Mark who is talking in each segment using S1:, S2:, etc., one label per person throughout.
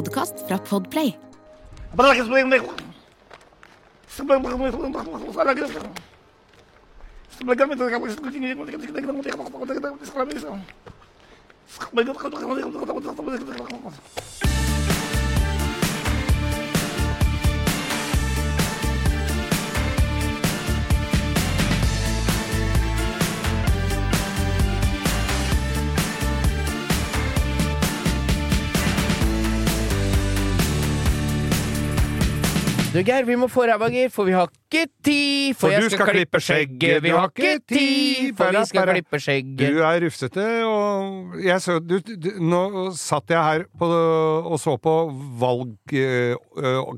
S1: podkast fra Podplay.
S2: Du, Geir, vi må få ræva, gir, for vi har ikke tid.
S3: For
S2: jeg
S3: skal, skal klippe skjegget,
S2: Vi har ikke tid, for vi skal klippe
S3: Du er rufsete, og jeg så du, du, Nå satt jeg her på, og så på valg... øh,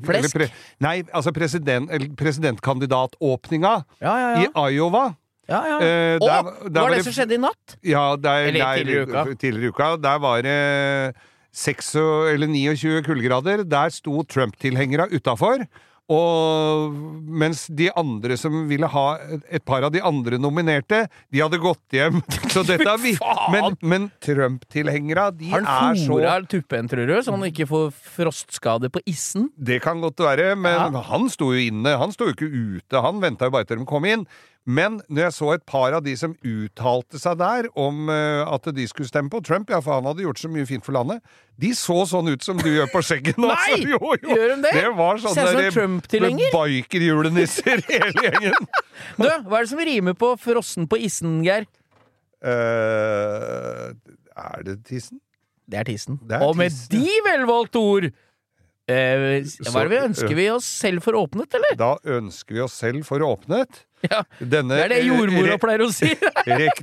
S2: Flesk?
S3: eller nei, altså president, presidentkandidatåpninga
S2: Ja, ja,
S3: i. Iowa.
S2: ja, ja.
S3: Eh,
S2: og,
S3: der-
S2: var det
S3: det-
S2: som skjedde i natt?
S3: Ja, der,
S2: Eller
S3: der,
S2: tidligere i uka.
S3: tidligere uka. Der var det 6 eller 29 kuldegrader. Der sto Trump-tilhengera utafor. Og mens de andre som ville ha et par av de andre nominerte, de hadde gått hjem. Så dette er vi. Men, men Trump-tilhengera, de
S2: Har
S3: er
S2: han
S3: så
S2: tuppen, tror du, så han ikke får frostskade på issen?
S3: Det kan godt være, men han sto jo inne. Han sto jo ikke ute. Han venta jo bare til de kom inn. Men når jeg så et par av de som uttalte seg der om eh, at de skulle stemme på Trump, ja, for han hadde gjort så mye fint for landet, de så sånn ut som du gjør på skjegget nå.
S2: Nei!
S3: Jo, jo.
S2: Gjør de det?
S3: Det var sånn der-
S2: en Trump-tilhenger.
S3: Bikerjulenisser, hele gjengen.
S2: Du, hva er det som rimer på frossen på issen, Geir?
S3: Uh, er det tissen?
S2: Det er tissen.
S3: Det er
S2: Og med
S3: tissen,
S2: de velvalgte ord eh, Hva er det vi ønsker vi oss selv for åpnet, eller?
S3: Da ønsker vi oss selv for åpnet.
S2: Ja,
S3: Denne,
S2: Det er det jordmora pleier å si.
S3: Rek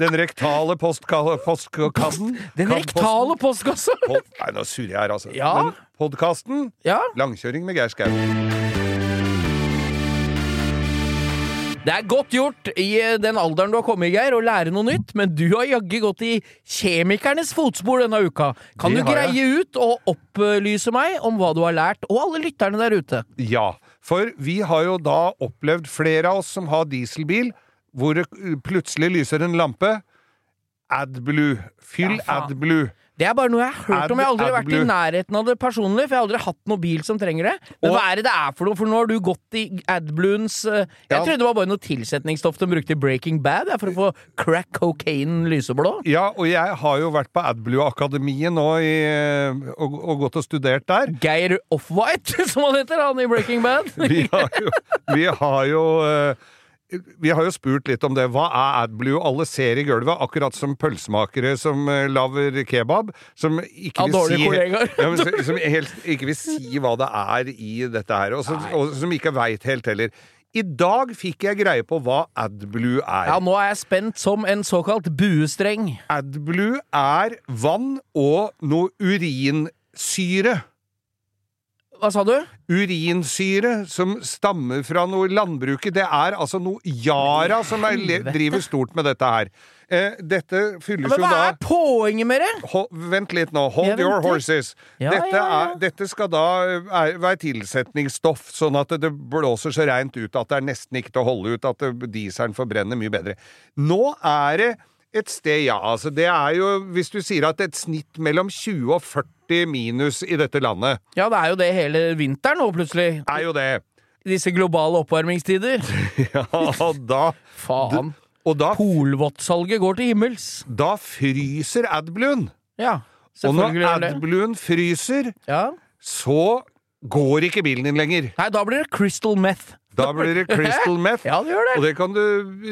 S3: den rektale postkassen
S2: Den rektale postkassen!
S3: Pod Nei, nå surrer jeg her, altså.
S2: Ja.
S3: Men podkasten
S2: Ja,
S3: Langkjøring med Geir Skau.
S2: det er godt gjort i eh, den alderen du har kommet i, Geir, å lære noe nytt, men du har jaggu gått i kjemikernes fotspor denne uka. Kan
S3: Det
S2: du
S3: jeg.
S2: greie ut og opplyse meg om hva du har lært, og alle lytterne der ute?
S3: Ja, for vi har jo da opplevd flere av oss som har dieselbil, hvor det uh, plutselig lyser en lampe. AdBlue. Fyll
S2: Ja.
S3: AdBlue.
S2: Det er bare noe jeg har hørt
S3: Ad-
S2: om. Jeg har aldri vært i nærheten av det personlig, for jeg har aldri hatt noen bil som trenger det. Men
S3: Og-
S2: hva er det det er for noe? For nå har du gått i AdBluens eh, Jeg
S3: Ja.
S2: trodde det var bare noe tilsetningsstoff de brukte i Breaking Bad ja, for å få crack cocaine lyseblå.
S3: Ja, og jeg har jo vært på AdBlue-akademiet nå i, uh, og, og gått og studert der.
S2: Geir Offwhite, som han heter, han i Breaking Bad.
S3: Vi har jo, vi har jo eh, vi har jo spurt litt om det. Hva er AdBlue? Alle ser i gulvet, akkurat som pølsemakere som uh, lager kebab. Som ikke vil si ja, men, som, som helst ikke vil si hva det er i dette her. Og, som, og som ikke veit helt heller. I dag fikk jeg greie på hva AdBlue er.
S2: Ja, nå er jeg spent som en såkalt buestreng.
S3: AdBlue er vann og noe urinsyre.
S2: Hva sa du?
S3: Urinsyre som stammer fra noe landbruket. Det er altså noe Yara som er, driver stort med dette her. Eh, dette fylles
S2: Men
S3: jo
S2: hva er poenget med det?
S3: Ho- Vent litt nå. Hold
S2: Jeg
S3: your
S2: venter.
S3: horses.
S2: Ja,
S3: dette,
S2: ja, ja.
S3: Er, dette skal da er, være tilsetningsstoff, sånn at det blåser så reint ut at det er nesten ikke til å holde ut, at det- dieselen forbrenner mye bedre. Nå er det et sted, ja. Altså, det er jo, hvis du sier at et snitt mellom 20 og 40 minus i dette landet,
S2: Ja, det er jo det hele vinteren nå, plutselig.
S3: er jo det.
S2: Disse globale oppvarmingstider.
S3: Ja, da
S2: Faen.
S3: Og da,
S2: Polvottsalget går til himmels.
S3: da fryser AdBluen.
S2: Ja,
S3: Og når
S2: selvfølgelig gjør det.
S3: AdBluen fryser,
S2: Ja.
S3: så går ikke bilen din lenger.
S2: Nei, da blir det crystal meth.
S3: Da blir det crystal meth.
S2: Ja, det gjør det.
S3: Og det kan du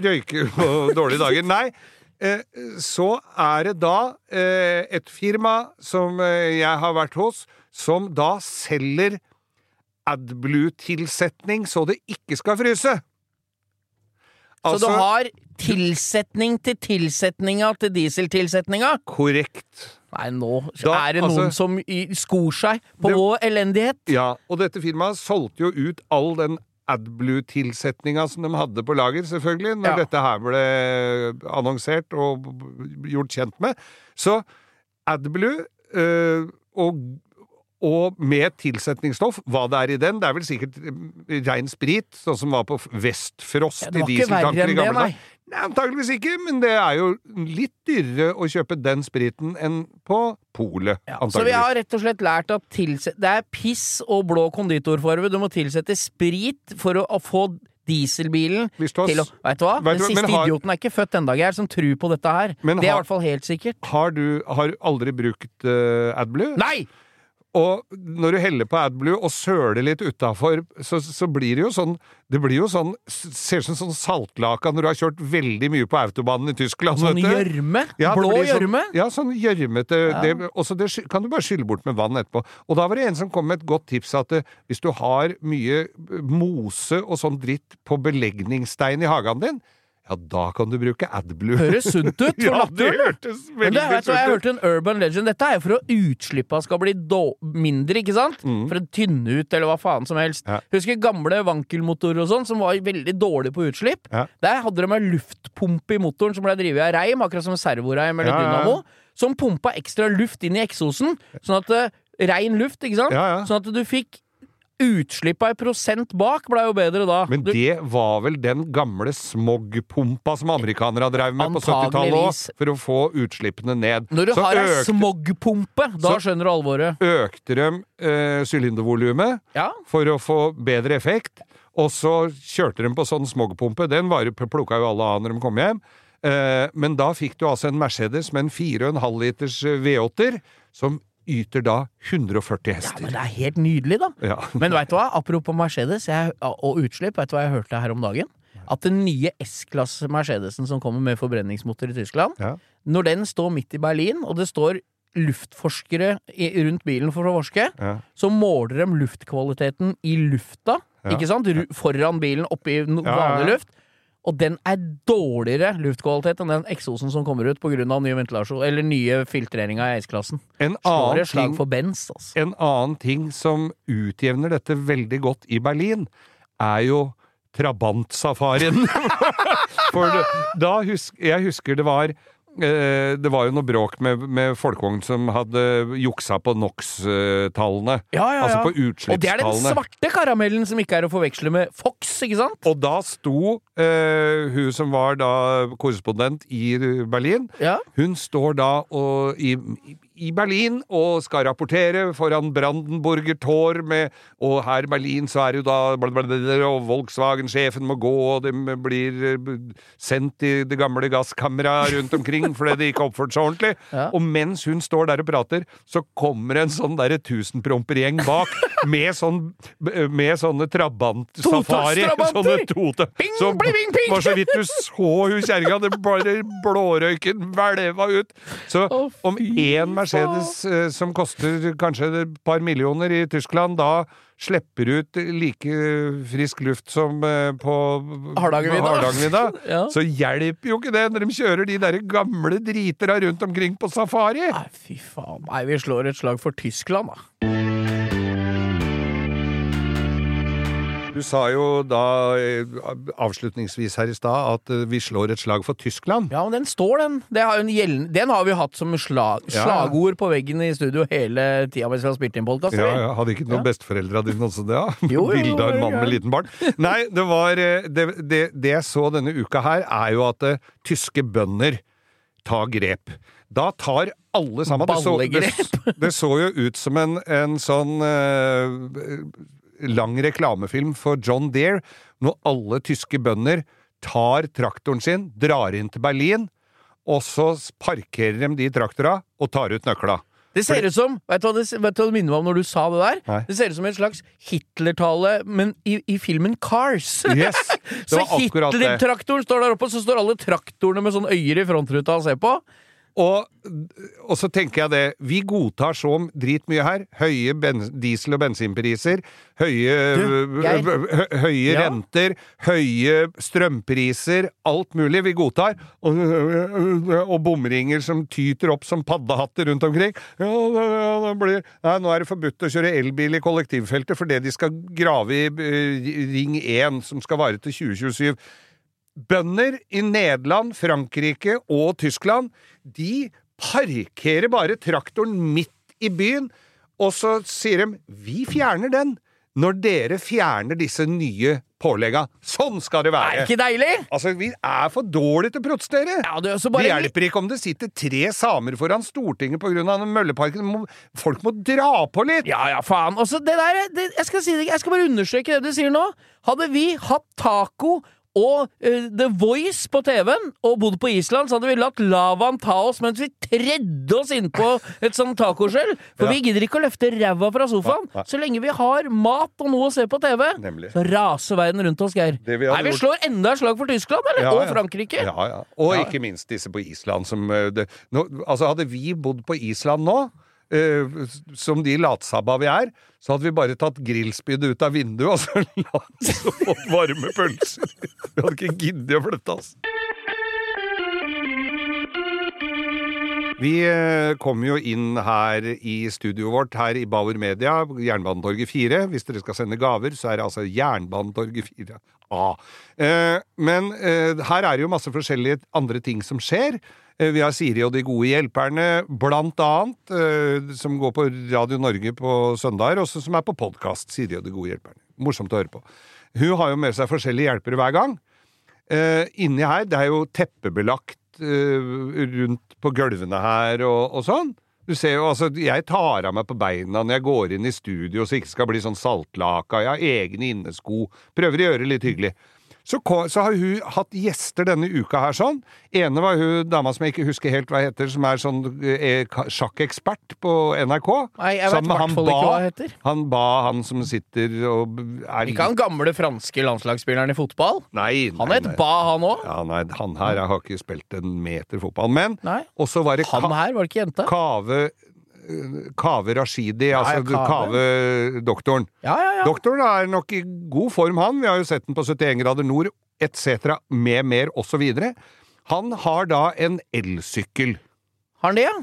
S3: røyke på dårlige dager. Nei, så er det da eh, et firma som eh, jeg har vært hos, som da selger AdBlue-tilsetning så det ikke skal fryse.
S2: Så
S3: Altså-
S2: du har tilsetning til tilsetninga til dieseltilsetninga?
S3: Korrekt.
S2: Nei, nå
S3: Da,
S2: er det noen
S3: altså-
S2: som skor seg på
S3: Det-
S2: vår elendighet.
S3: Ja, og dette firmaet solgte jo ut all den AdBlue-tilsetninga som de hadde på lager, selvfølgelig, når
S2: Ja.
S3: dette her ble annonsert og gjort kjent med. Så AdBlue øh, og og med tilsetningsstoff, hva det er i den. Det er vel sikkert rein sprit, sånn som var på Vestfrost
S2: Ja,
S3: i dieseltanker i gamle dager. Nei, antageligvis ikke, men det er jo litt dyrere å kjøpe den spriten enn på polet,
S2: Ja, så vi har rett og slett lært at det er piss og blå konditorfarge. Du må tilsette sprit for å, få dieselbilen til å Veit du hva?
S3: Vet
S2: Den
S3: du-
S2: siste
S3: har-
S2: idioten er ikke født ennå, Geir, som tror på dette her. Det er i hvert fall helt sikkert.
S3: Har du har aldri brukt uh, AdBlue?
S2: Nei!
S3: Og når du heller på AdBlue og søler litt utafor, så, så blir det jo sånn Det blir jo sånn Ser ut som sånn saltlaka når du har kjørt veldig mye på autobanen i Tyskland.
S2: Sånn gjørme.
S3: Ja,
S2: Blå
S3: gjørme? sånn- Ja, sånn gjørmete
S2: Ja.
S3: Og så det kan du bare skylle bort med vann etterpå. Og da var det en som kom med et godt tips at det, hvis du har mye eh, mose og sånn dritt på belegningsstein i hagen din, ja, da kan du bruke AdBlue.
S2: Høres sunt ut for
S3: ja, det
S2: naturen.
S3: hørtes veldig
S2: det, vet hva, jeg
S3: sunt ut.
S2: hørte en urban legend. Dette er jo for at utslippa skal bli mindre, ikke sant? For å tynne ut, eller hva faen som helst.
S3: Mm. Ja.
S2: Husker gamle vankelmotorer og sånn, som var veldig dårlige på utslipp.
S3: Ja.
S2: Der hadde de en luftpumpe i motoren som ble drevet av reim, akkurat som servoreim eller dynamo, som pumpa ekstra luft inn i eksosen, sånn at eh, Rein luft, ikke sant? Sånn at du fikk Utslippa i prosent bak ble jo bedre da.
S3: Men det var vel den gamle smogpumpa som amerikanere drev med på 70-tallet òg, for å få utslippene ned.
S2: når du
S3: Så
S2: har ei
S3: økte,
S2: smogpumpe, da skjønner du alvoret.
S3: økte de eh, sylindervolumet
S2: Ja.
S3: for å få bedre effekt, og så kjørte de på sånn smogpumpe. Den var, plukka jo alle av når de kom hjem. Eh, men da fikk du altså en Mercedes med en 4,5 liters eh, V8-er, som yter da 140 hester.
S2: ja, men det er helt nydelig, da.
S3: Ja.
S2: Men vet du hva? Apropos Mercedes jeg, og utslipp, vet du hva jeg hørte her om dagen? At den nye S-klasse Mercedesen som kommer med forbrenningsmotor i Tyskland,
S3: Ja.
S2: når den står midt i Berlin, og det står luftforskere rundt bilen for å forske,
S3: Ja.
S2: så måler de luftkvaliteten i lufta,
S3: Ja.
S2: ikke sant? Foran bilen, oppi vanlig luft. Og den er dårligere luftkvalitet enn den eksosen som kommer ut pga. nye ventilasjon, eller nye filtreringer i S-klassen.
S3: En
S2: altså.
S3: En annen ting som utjevner dette veldig godt i Berlin, er jo trabantsafarien. For da husk, jeg husker det var det var jo noe bråk med, med folkevogn som hadde juksa på NOx-tallene.
S2: Ja, ja, ja.
S3: Altså på utslippstallene.
S2: Og det er den svarte karamellen som ikke er å forveksle med Fox, ikke sant?
S3: Og da sto eh, hun som var da korrespondent i Berlin,
S2: Ja.
S3: hun står da og, i, i Berlin og skal rapportere foran Brandenburger Tor med Og her i Berlin så er det jo da Og Volkswagen-sjefen må gå, og de blir eh, sendt i det gamle gasskammeret rundt omkring fordi de ikke oppførte seg ordentlig.
S2: Ja.
S3: Og mens hun står der og prater, så kommer en sånn derre tusenprompergjeng bak med sånn Med sånne trabant-safari.
S2: Totakstrabanter!
S3: Sånne tote...
S2: Bing, bling, bing, bing!
S3: var så vidt du så hun kjerringa, det bare blårøyken hvelva ut. Så om én Mercedes oh. som koster kanskje et par millioner i Tyskland, da slipper ut like frisk luft som eh, på
S2: Hardangervidda.
S3: Hardangervidda,
S2: Ja.
S3: så hjelper jo ikke det når de kjører de der gamle dritera rundt omkring på safari.
S2: Nei, fy faen. Nei, vi slår et slag for Tyskland, da.
S3: Du sa jo da eh, avslutningsvis her i stad at eh, vi slår et slag for Tyskland.
S2: Ja, men den står, den. Det har jo en gjeldende, den har vi hatt som slag,
S3: Ja.
S2: slagord på veggen i studio hele tida mens vi har spilt inn podkast.
S3: Ja, ja, Hadde ikke noen
S2: Ja.
S3: besteforeldra dine også det? Ja? Bilde av en mann med liten barn. Nei, det var eh, Det, det, det jeg så denne uka her, er jo at uh, tyske bønder tar grep. Da tar alle sammen det så, det, det så jo ut som en, en sånn eh, lang reklamefilm for John Deere, når alle tyske bønder tar traktoren sin, drar inn til Berlin, og så parkerer de de traktora og tar ut nøkla.
S2: Det ser ut som Vet du hva det, vet du hva det minner meg om når du sa det der?
S3: Nei.
S2: Det ser ut som en slags Hitler-tale, men i, i filmen Cars.
S3: Yes!
S2: Så. Hitler-traktoren står der oppe, og så står alle traktorene med sånne øyer i frontruta og ser på.
S3: Og, og så tenker jeg det, vi godtar så dritmye her. Høye diesel- og bensinpriser, høye,
S2: Du,
S3: hø- høye
S2: Ja.
S3: renter, høye strømpriser, alt mulig vi godtar. Og, og bomringer som tyter opp som paddehatter rundt omkring. Ja, det, det blir, nei, nå er det forbudt å kjøre elbil i kollektivfeltet fordi de skal grave i eh, Ring 1, som skal vare til 2027. Bønder i Nederland, Frankrike og Tyskland, de parkerer bare traktoren midt i byen, og så sier de 'vi fjerner den' når dere fjerner disse nye pålegga. Sånn skal det være!
S2: Er ikke deilig?
S3: Altså, vi er for dårlige til å protestere!
S2: Ja, du, bare...
S3: Det hjelper ikke om det sitter tre samer foran Stortinget pga. den mølleparken. Folk må dra på litt!
S2: Ja, ja, faen. Også det der, det, jeg, skal si det, jeg skal bare understreke det du sier nå. Hadde vi hatt taco og uh, The Voice på TV-en og bodd på Island, så hadde vi latt lavaen ta oss mens vi tredde oss innpå et sånt tacoskjell. For
S3: Ja.
S2: vi gidder ikke å løfte ræva fra sofaen.
S3: Nei, nei.
S2: Så lenge vi har mat og noe å se på TV,
S3: Nemlig.
S2: så raser verden rundt oss, Geir.
S3: Vi
S2: Nei, vi
S3: gjort-
S2: slår enda et slag for Tyskland, eller?
S3: Ja,
S2: Og. Frankrike.
S3: Ja, ja. Og ikke minst disse på Island som eh, det, nå, Altså, hadde vi bodd på Island nå, eh, som de latsabba vi er, så hadde vi bare tatt grillspydet ut av vinduet og så latt som fått varme pølser. Vi hadde ikke giddet å flytte oss. Vi kom kommer jo inn her i studioet vårt her i Bauer Media, Jernbanetorget 4. Hvis dere skal sende gaver, så er det altså Jernbanetorget 4. A. Eh, men eh, her er det jo masse forskjellige andre ting som skjer. Eh, vi har Siri og de gode hjelperne, blant annet, eh, som går på Radio Norge på søndager, og som er på podkast. Siri og de gode hjelperne. Morsomt å høre på. Hun har jo med seg forskjellige hjelpere hver gang. Eh, inni her, det er jo teppebelagt rundt på gulvene her og, og sånn. Du ser jo, altså, Jeg tar av meg på beina når jeg går inn i studio så det ikke skal bli sånn saltlaka. Jeg har egne innesko. Prøver å gjøre det litt hyggelig. Så, så har hun hatt gjester denne uka her sånn. Ene var hun dama som jeg ikke husker helt hva heter, som er sånn eh, sjakkekspert på NRK.
S2: Nei, jeg vet i hvert
S3: han
S2: fall ikke hva det heter.
S3: Han ba, han som sitter og er
S2: Ikke han gamle franske landslagsspilleren i fotball?
S3: Nei,
S2: Han
S3: nei,
S2: het
S3: nei.
S2: Ba, han òg.
S3: Ja, nei, han her har ikke spilt en meter fotball. Men
S2: Nei.
S3: Og så var det
S2: Han her, var det ikke jente?
S3: Kave Kave Rashidi, altså
S2: ja, Kave.
S3: Kave-doktoren.
S2: Ja, ja, ja.
S3: Doktoren er nok i god form, han. Vi har jo sett den på 71 grader nord etc. med mer osv. Han har da en elsykkel,
S2: Har han det, ja?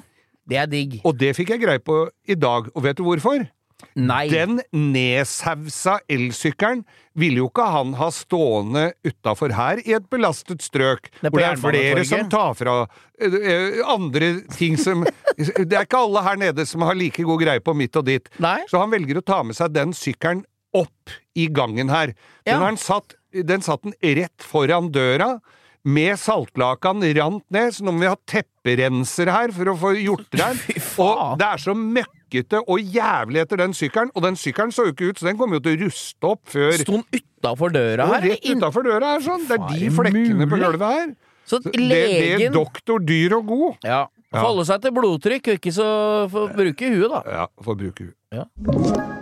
S2: Det er digg.
S3: og det fikk jeg greie på i dag. Og vet du hvorfor?
S2: Nei.
S3: Den nedsausa elsykkelen ville jo ikke han ha stående utafor her i et belastet strøk,
S2: Det
S3: hvor det er flere som tar fra eh, eh, andre ting som Det er ikke alle her nede som har like god greie på mitt og ditt.
S2: Nei.
S3: Så han velger å ta med seg den sykkelen opp i gangen her. Den,
S2: Ja.
S3: han satt, den satt den rett foran døra. Med saltlakan rant ned, så nå må vi ha tepperenser her for å få gjort det her. Og det er så møkkete og jævlig etter den sykkelen, og den sykkelen så jo ikke ut, så den kom jo til å ruste opp før
S2: Sto den utafor døra her?
S3: rett utafor døra her, sånn. Det er de flekkene på gulvet her.
S2: Så
S3: Det, det
S2: er
S3: doktor dyr og god.
S2: Ja.
S3: Ja.
S2: Holde seg til blodtrykk, og ikke så få bruke huet, da.
S3: Ja, få bruke huet.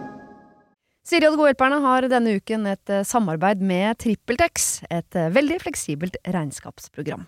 S4: Siri og de gode hjelperne har denne uken et samarbeid med TrippelTex, et veldig fleksibelt regnskapsprogram.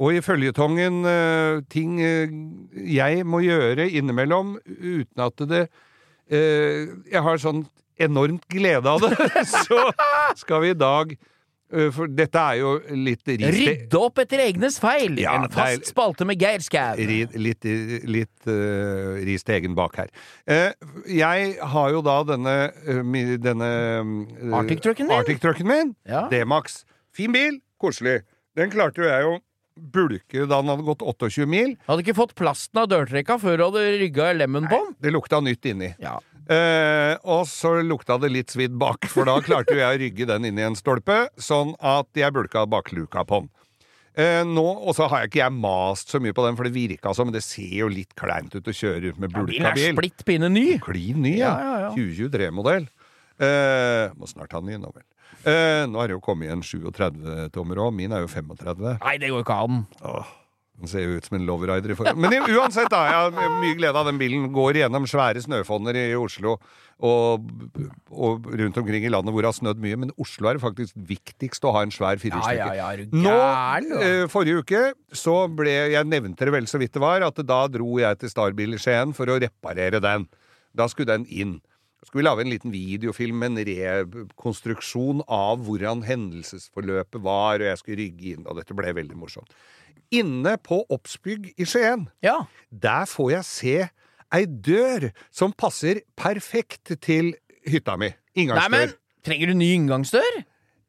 S3: Og i føljetongen eh, ting eh, jeg må gjøre innimellom uten at det eh, Jeg har sånn enormt glede av det. Så skal vi i dag For dette er jo litt riste...
S2: Rydde opp etter egnes feil!
S3: Ja,
S2: en fast spalte med Geir Skau.
S3: Litt litt uh, ris til egen bak her. Uh, jeg har jo da denne, uh, denne
S2: Arctic-trucken min.
S3: Arctic-trucken min.
S2: Ja.
S3: D-Max. Fin bil, koselig. Den klarte jo jeg å bulke da den hadde gått 28 mil.
S2: Hadde ikke fått plasten av dørtrekka før du hadde rygga lemmen på den.
S3: Det lukta nytt inni.
S2: Ja.
S3: Eh, og så lukta det litt svidd bak, for da klarte jeg å rygge den inn i en stolpe, sånn at jeg bulka bakluka på den. Eh, nå, Og så har jeg ikke jeg mast så mye på den, for det virka som Det ser jo litt kleint ut å kjøre ut med
S2: Bilen
S3: bulka
S2: er
S3: bil.
S2: splitt pinne ny.
S3: Klin ny, ja.
S2: Ja, ja, ja.
S3: 2023-modell. Eh, må snart ha ny nå, vel. Eh, nå har det jo kommet en 37-tommer òg. Min er jo 35.
S2: Nei, det går ikke an.
S3: Åh, den ser jo ut som en lowrider i forhold. Men uansett, da. Jeg har mye glede av den bilen. Går gjennom svære snøfonner i Oslo og, og rundt omkring i landet hvor det har snødd mye. Men Oslo er det faktisk viktigst å ha en svær firehjulstrekker.
S2: ja, ja,
S3: Nå, eh, forrige uke, så ble Jeg nevnte det vel så vidt det var, at da dro jeg til Starbil i Skien for å reparere den. Da skulle den inn. Så skulle vi lage en liten videofilm med en rekonstruksjon av hvordan hendelsesforløpet var, og jeg skulle rygge inn, og dette ble veldig morsomt. Inne på Obsbygg i Skien,
S2: Ja.
S3: der får jeg se ei dør som passer perfekt til hytta mi. Inngangsdør.
S2: Nei, men trenger du ny inngangsdør?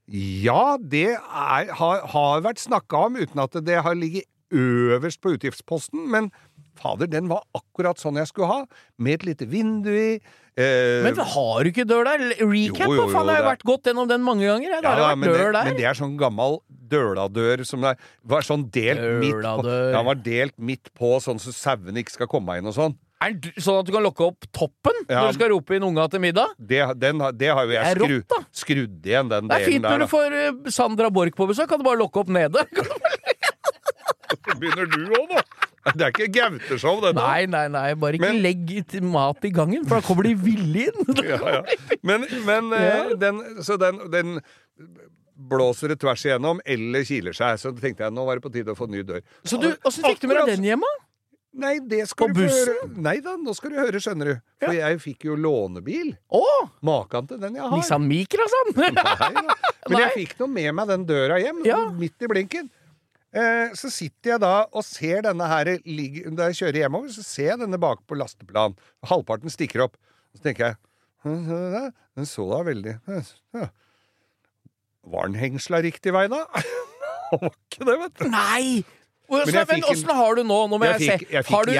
S3: Ja, det er, har, har vært snakka om uten at det har ligget øverst på utgiftsposten, men fader, den var akkurat sånn jeg skulle ha, med et lite vindu i. Eh,
S2: Men har du ikke dør der? Recap,
S3: Jo, jo,
S2: faen?
S3: jo,
S2: Jeg har
S3: det-
S2: vært gått gjennom den mange ganger. Jeg.
S3: Ja, da,
S2: vært
S3: men, det,
S2: der.
S3: men det er sånn gammel døladør som er, var sånn delt midt på ja, Den var delt midt på, sånn så sauene ikke skal komme inn og sånn.
S2: Er den sånn at du kan lukke opp toppen
S3: Ja.
S2: når du skal rope inn unga til middag?
S3: Det, den, det har jo jeg skru,
S2: rått,
S3: skrudd igjen, den
S2: Det er fint når du får eh, Sandra Borch på besøk, kan du bare lukke opp nede.
S3: Begynner du òg, nå? Det er ikke Gaute-show, dette.
S2: Nei, nei, nei, bare ikke
S3: Men-
S2: legg mat i gangen, for da kommer de ville inn.
S3: ja, ja. Men, men eh,
S2: Ja.
S3: den, så den, den blåser det tvers igjennom, eller kiler seg. Så tenkte jeg nå var det på tide å få ny dør.
S2: Så du, Åssen fikk du med deg den hjemme?
S3: Nei, det skal
S2: På
S3: du
S2: bussen?
S3: høre. Nei da, nå skal du høre, skjønner du. For jeg fikk jo lånebil. Makan til den jeg har.
S2: Nissan Micra, sånn!
S3: Nei da. Men jeg fikk nå med meg den døra hjem, midt i blinken. Eh, så sitter jeg da og ser denne her Da jeg kjører hjemover, så ser jeg denne bak på lasteplan. Halvparten stikker opp. Så tenker jeg «Hm, Den så da veldig ja. Var den hengsla riktig vei, da? Var ikke det, vet du.
S2: Nei!
S3: Men
S2: åssen har du nå? Nå må
S3: Jeg
S2: jeg,
S3: fikk-
S2: se.
S3: jeg
S2: har du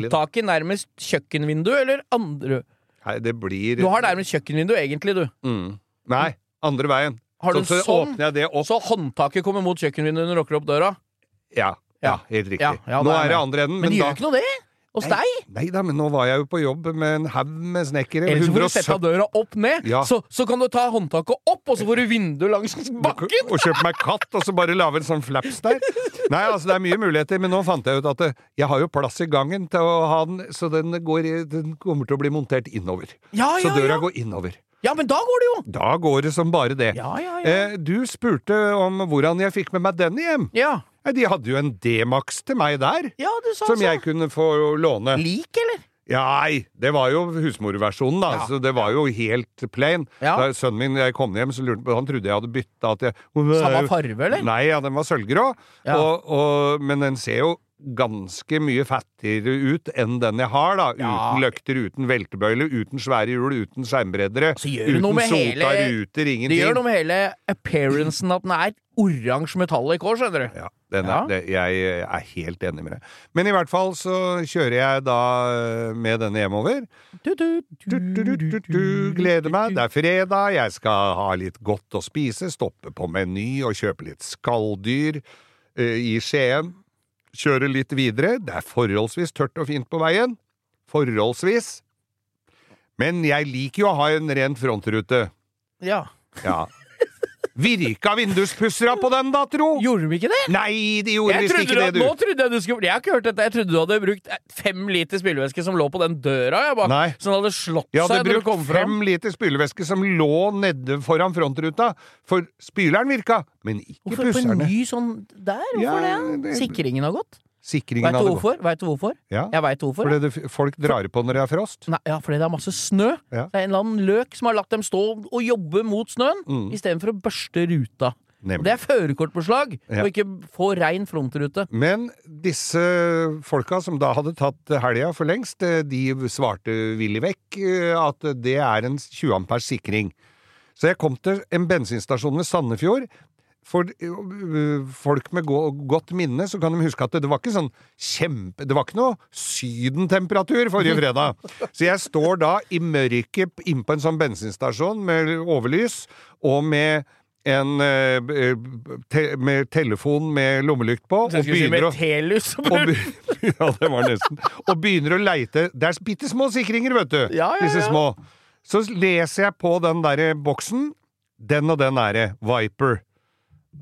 S2: håndtaket nærmest kjøkkenvinduet, eller andre
S3: Nei, det blir
S2: Du har nærmest kjøkkenvinduet, egentlig, du.
S3: mm. Nei, andre veien.
S2: Har du
S3: så, så
S2: sånn?
S3: åpner jeg det opp.
S2: Så håndtaket kommer mot kjøkkenvinduet når du råkker opp døra?
S3: Ja, ja,
S2: Ja.
S3: helt riktig.
S2: Ja, ja,
S3: nå
S2: er
S3: det andre enden,
S2: Men,
S3: men,
S2: det
S3: da
S2: gjør ikke noe, det? Hos deg?
S3: Nei da, men nå var jeg jo på jobb med en haug med snekkere.
S2: Eller så får du sette døra opp ned,
S3: Ja.
S2: så, så kan du ta håndtaket opp, og så får du vinduet langs bakken!
S3: Og kjøpe meg katt, og så bare lage en sånn flaps der. Nei, altså det er mye muligheter, men nå fant jeg ut at jeg har jo plass i gangen til å ha den, så den, går, den kommer til å bli montert innover.
S2: Ja,
S3: Så døra
S2: ja.
S3: går innover.
S2: Ja, men da går det jo!
S3: Da går det som bare det.
S2: Ja, ja, ja.
S3: Eh, du spurte om hvordan jeg fikk med meg den hjem.
S2: Ja,
S3: de hadde jo en D-Max til meg der,
S2: ja du sa
S3: som
S2: så.
S3: jeg kunne få låne.
S2: Lik, eller?
S3: Nei, det var jo husmorversjonen, da.
S2: Ja.
S3: Så det var jo helt plain.
S2: Ja.
S3: Da sønnen min jeg kom hjem, så lurte han på Han trodde jeg hadde bytta at jeg
S2: Samme farve, eller?
S3: Nei, ja, den var sølvgrå.
S2: Ja.
S3: Og, og, men den ser jo ganske mye fattigere ut enn den jeg har, da. Uten løkter, uten veltebøyle, uten svære hjul, uten skjermbreddere. Uten sota ruter,
S2: Det gjør noe med hele appearancen at den er oransje metallic òg, skjønner du.
S3: Ja, den er,
S2: Ja.
S3: Det, jeg er helt enig med deg. Men i hvert fall så kjører jeg da med denne hjemover.
S2: Du, du,
S3: du, gleder meg. Det er fredag, jeg skal ha litt godt å spise, stoppe på Meny og kjøpe litt skalldyr uh, i Skien. Kjøre litt videre. Det er forholdsvis tørt og fint på veien. Forholdsvis. Men jeg liker jo å ha en ren frontrute.
S2: Ja.
S3: Ja. Virka vinduspussera på den, da, tro?
S2: Gjorde de ikke det?
S3: Nei, de gjorde visst ikke det, du.
S2: nå trodde jeg du skulle Jeg har ikke hørt dette. Jeg trodde du hadde brukt fem liter spylevæske som lå på den døra. Jeg bare,
S3: Nei.
S2: Som hadde slått seg når du
S3: brukt
S2: kom fram.
S3: fem liter spylevæske som lå nede foran frontruta, for spyleren virka, men ikke
S2: Hvorfor på en
S3: pusserne.
S2: ny sånn der? Hvorfor
S3: Ja,
S2: det?
S3: det-
S2: Sikringen har gått.
S3: Sikringen
S2: vet du hvorfor? Vet du hvorfor?
S3: Ja,
S2: Jeg veit hvorfor.
S3: fordi det, folk drar på når det er frost.
S2: Nei, ja, fordi det er masse snø.
S3: Ja.
S2: Det er en eller annen løk som har latt dem stå og jobbe mot snøen,
S3: Mm.
S2: istedenfor å børste ruta.
S3: Nemlig.
S2: det er førerkortbeslag,
S3: Ja.
S2: og ikke få rein frontrute.
S3: Men disse folka som da hadde tatt helga for lengst, eh, de svarte villig vekk eh, at det er en 20 ampers sikring. Så jeg kom til en bensinstasjon ved Sandefjord. For øh, folk med godt minne så kan de huske at det, var ikke sånn kjempe Det var ikke noe sydentemperatur forrige fredag. Så jeg står da i mørket inn på en sånn bensinstasjon med overlys og med en eh, te, med telefon med lommelykt på, og
S2: skulle si
S3: begynner å
S2: med
S3: og be- ja, det var nesten. Og begynner å leite Det er bitte små sikringer, vet du.
S2: Ja, ja,
S3: Disse små. Så leser jeg på den derre boksen. Den og den er det. Viper.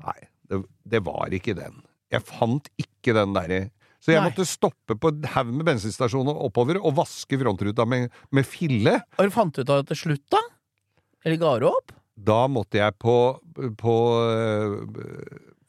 S3: Nei, det, det var ikke den. Jeg fant ikke den derre. Så jeg
S2: Nei.
S3: måtte stoppe på en haug med bensinstasjoner oppover og vaske frontruta med, med fille.
S2: Og du fant ut av det til slutt, da? Eller ga du opp?
S3: Da måtte jeg på, på øh,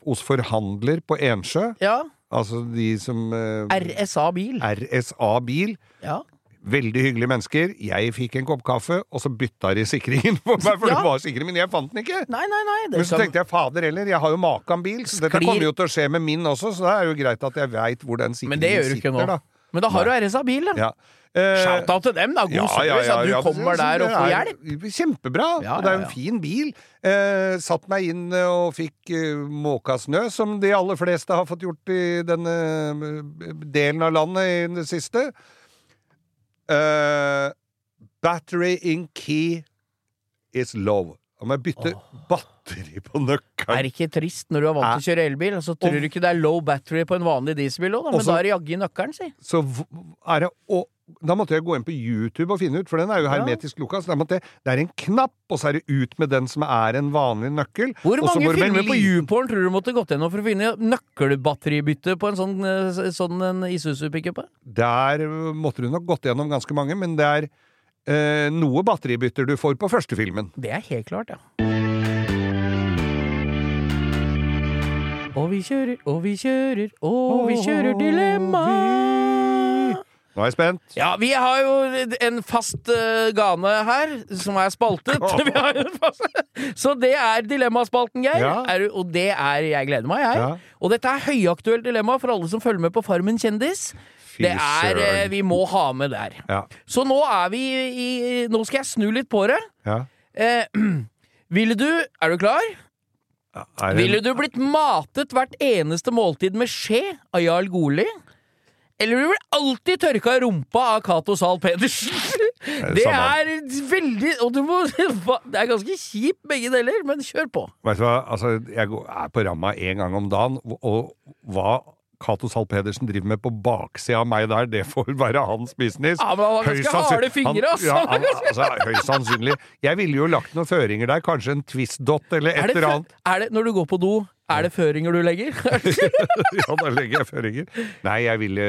S3: hos forhandler på Ensjø.
S2: Ja.
S3: Altså de som øh,
S2: RSA bil.
S3: RSA Bil.
S2: Ja.
S3: Veldig hyggelige mennesker. Jeg fikk en kopp kaffe, og så bytta de sikringen for meg, for
S2: Ja.
S3: det var sikring, men jeg fant den ikke.
S2: Nei, nei, nei. Det
S3: Men så tenkte jeg fader heller, jeg har jo makan bil, så dette
S2: Sklir-
S3: kommer jo til å skje med min også, så det er jo greit at jeg veit hvor den
S2: Men det
S3: sikringen
S2: gjør du ikke nå.
S3: sitter, da.
S2: Men da har du RSA bil, da.
S3: Ja. Eh,
S2: Shout-out til dem, da. God service. at du kommer der og får hjelp.
S3: Kjempebra.
S2: Ja,
S3: og det er jo en fin bil. Eh, satt meg inn eh, og fikk eh, måka snø, som de aller fleste har fått gjort i denne eh, delen av landet i det siste. Eh, battery in key is low. Om jeg bytter batteri på
S2: Er det ikke trist når du er vant til å kjøre elbil, og så tror
S3: Og-
S2: du ikke det er low battery på en vanlig dieselbil òg? Men
S3: Også-
S2: da er det jaggu nøkkelen, si.
S3: så er det og, Da måtte jeg gå inn på YouTube og finne ut, for den er jo hermetisk lukka. Så jeg, det er en knapp, og så er det ut med den som er en vanlig nøkkel.
S2: Hvor mange filmer på YouPorn tror du måtte gått gjennom for å finne nøkkelbatteribytte på en sånn, eh, sånn en Isuzu-pickup?
S3: Der øh, måtte du nok gått gjennom ganske mange, men det er eh, noe batteribytter du får på første filmen.
S2: Det er helt klart, ja. Og vi kjører, og vi kjører, og vi kjører dilemma!
S3: Nå er jeg spent.
S2: Ja, vi har jo en fast uh, gane her, som er spaltet. Vi har en fast- Så det er dilemmaspalten, Geir.
S3: Ja.
S2: Er, og det er Jeg gleder meg, jeg.
S3: Ja.
S2: Og dette er høyaktuelt dilemma for alle som følger med på Farmen kjendis. Det er
S3: uh.
S2: Vi må ha med der.
S3: Ja.
S2: Så nå er vi i Nå skal jeg snu litt på det.
S3: ja.
S2: Uh, ville du Er du klar?
S3: Det-
S2: Ville du blitt matet hvert eneste måltid med skje av Jarl Goli? Eller du blir alltid tørka rumpa av Cato Zahl Pedersen?
S3: det
S2: er veldig Og du må Det er ganske kjipt, begge deler, men kjør på.
S3: Vet du hva, altså, jeg er på ramma én gang om dagen, og, hva Cato Zahl Pedersen driver med på baksida av meg der, det får være hans business.
S2: Ja, men han har ganske harde fingre, altså.
S3: Ja, han, altså, høyst sannsynlig. Jeg ville jo lagt noen føringer der, kanskje en twist-dot eller
S2: Er
S3: et eller annet.
S2: er det, når du går på do, er det føringer du legger?
S3: ja, da legger jeg føringer. Nei, jeg ville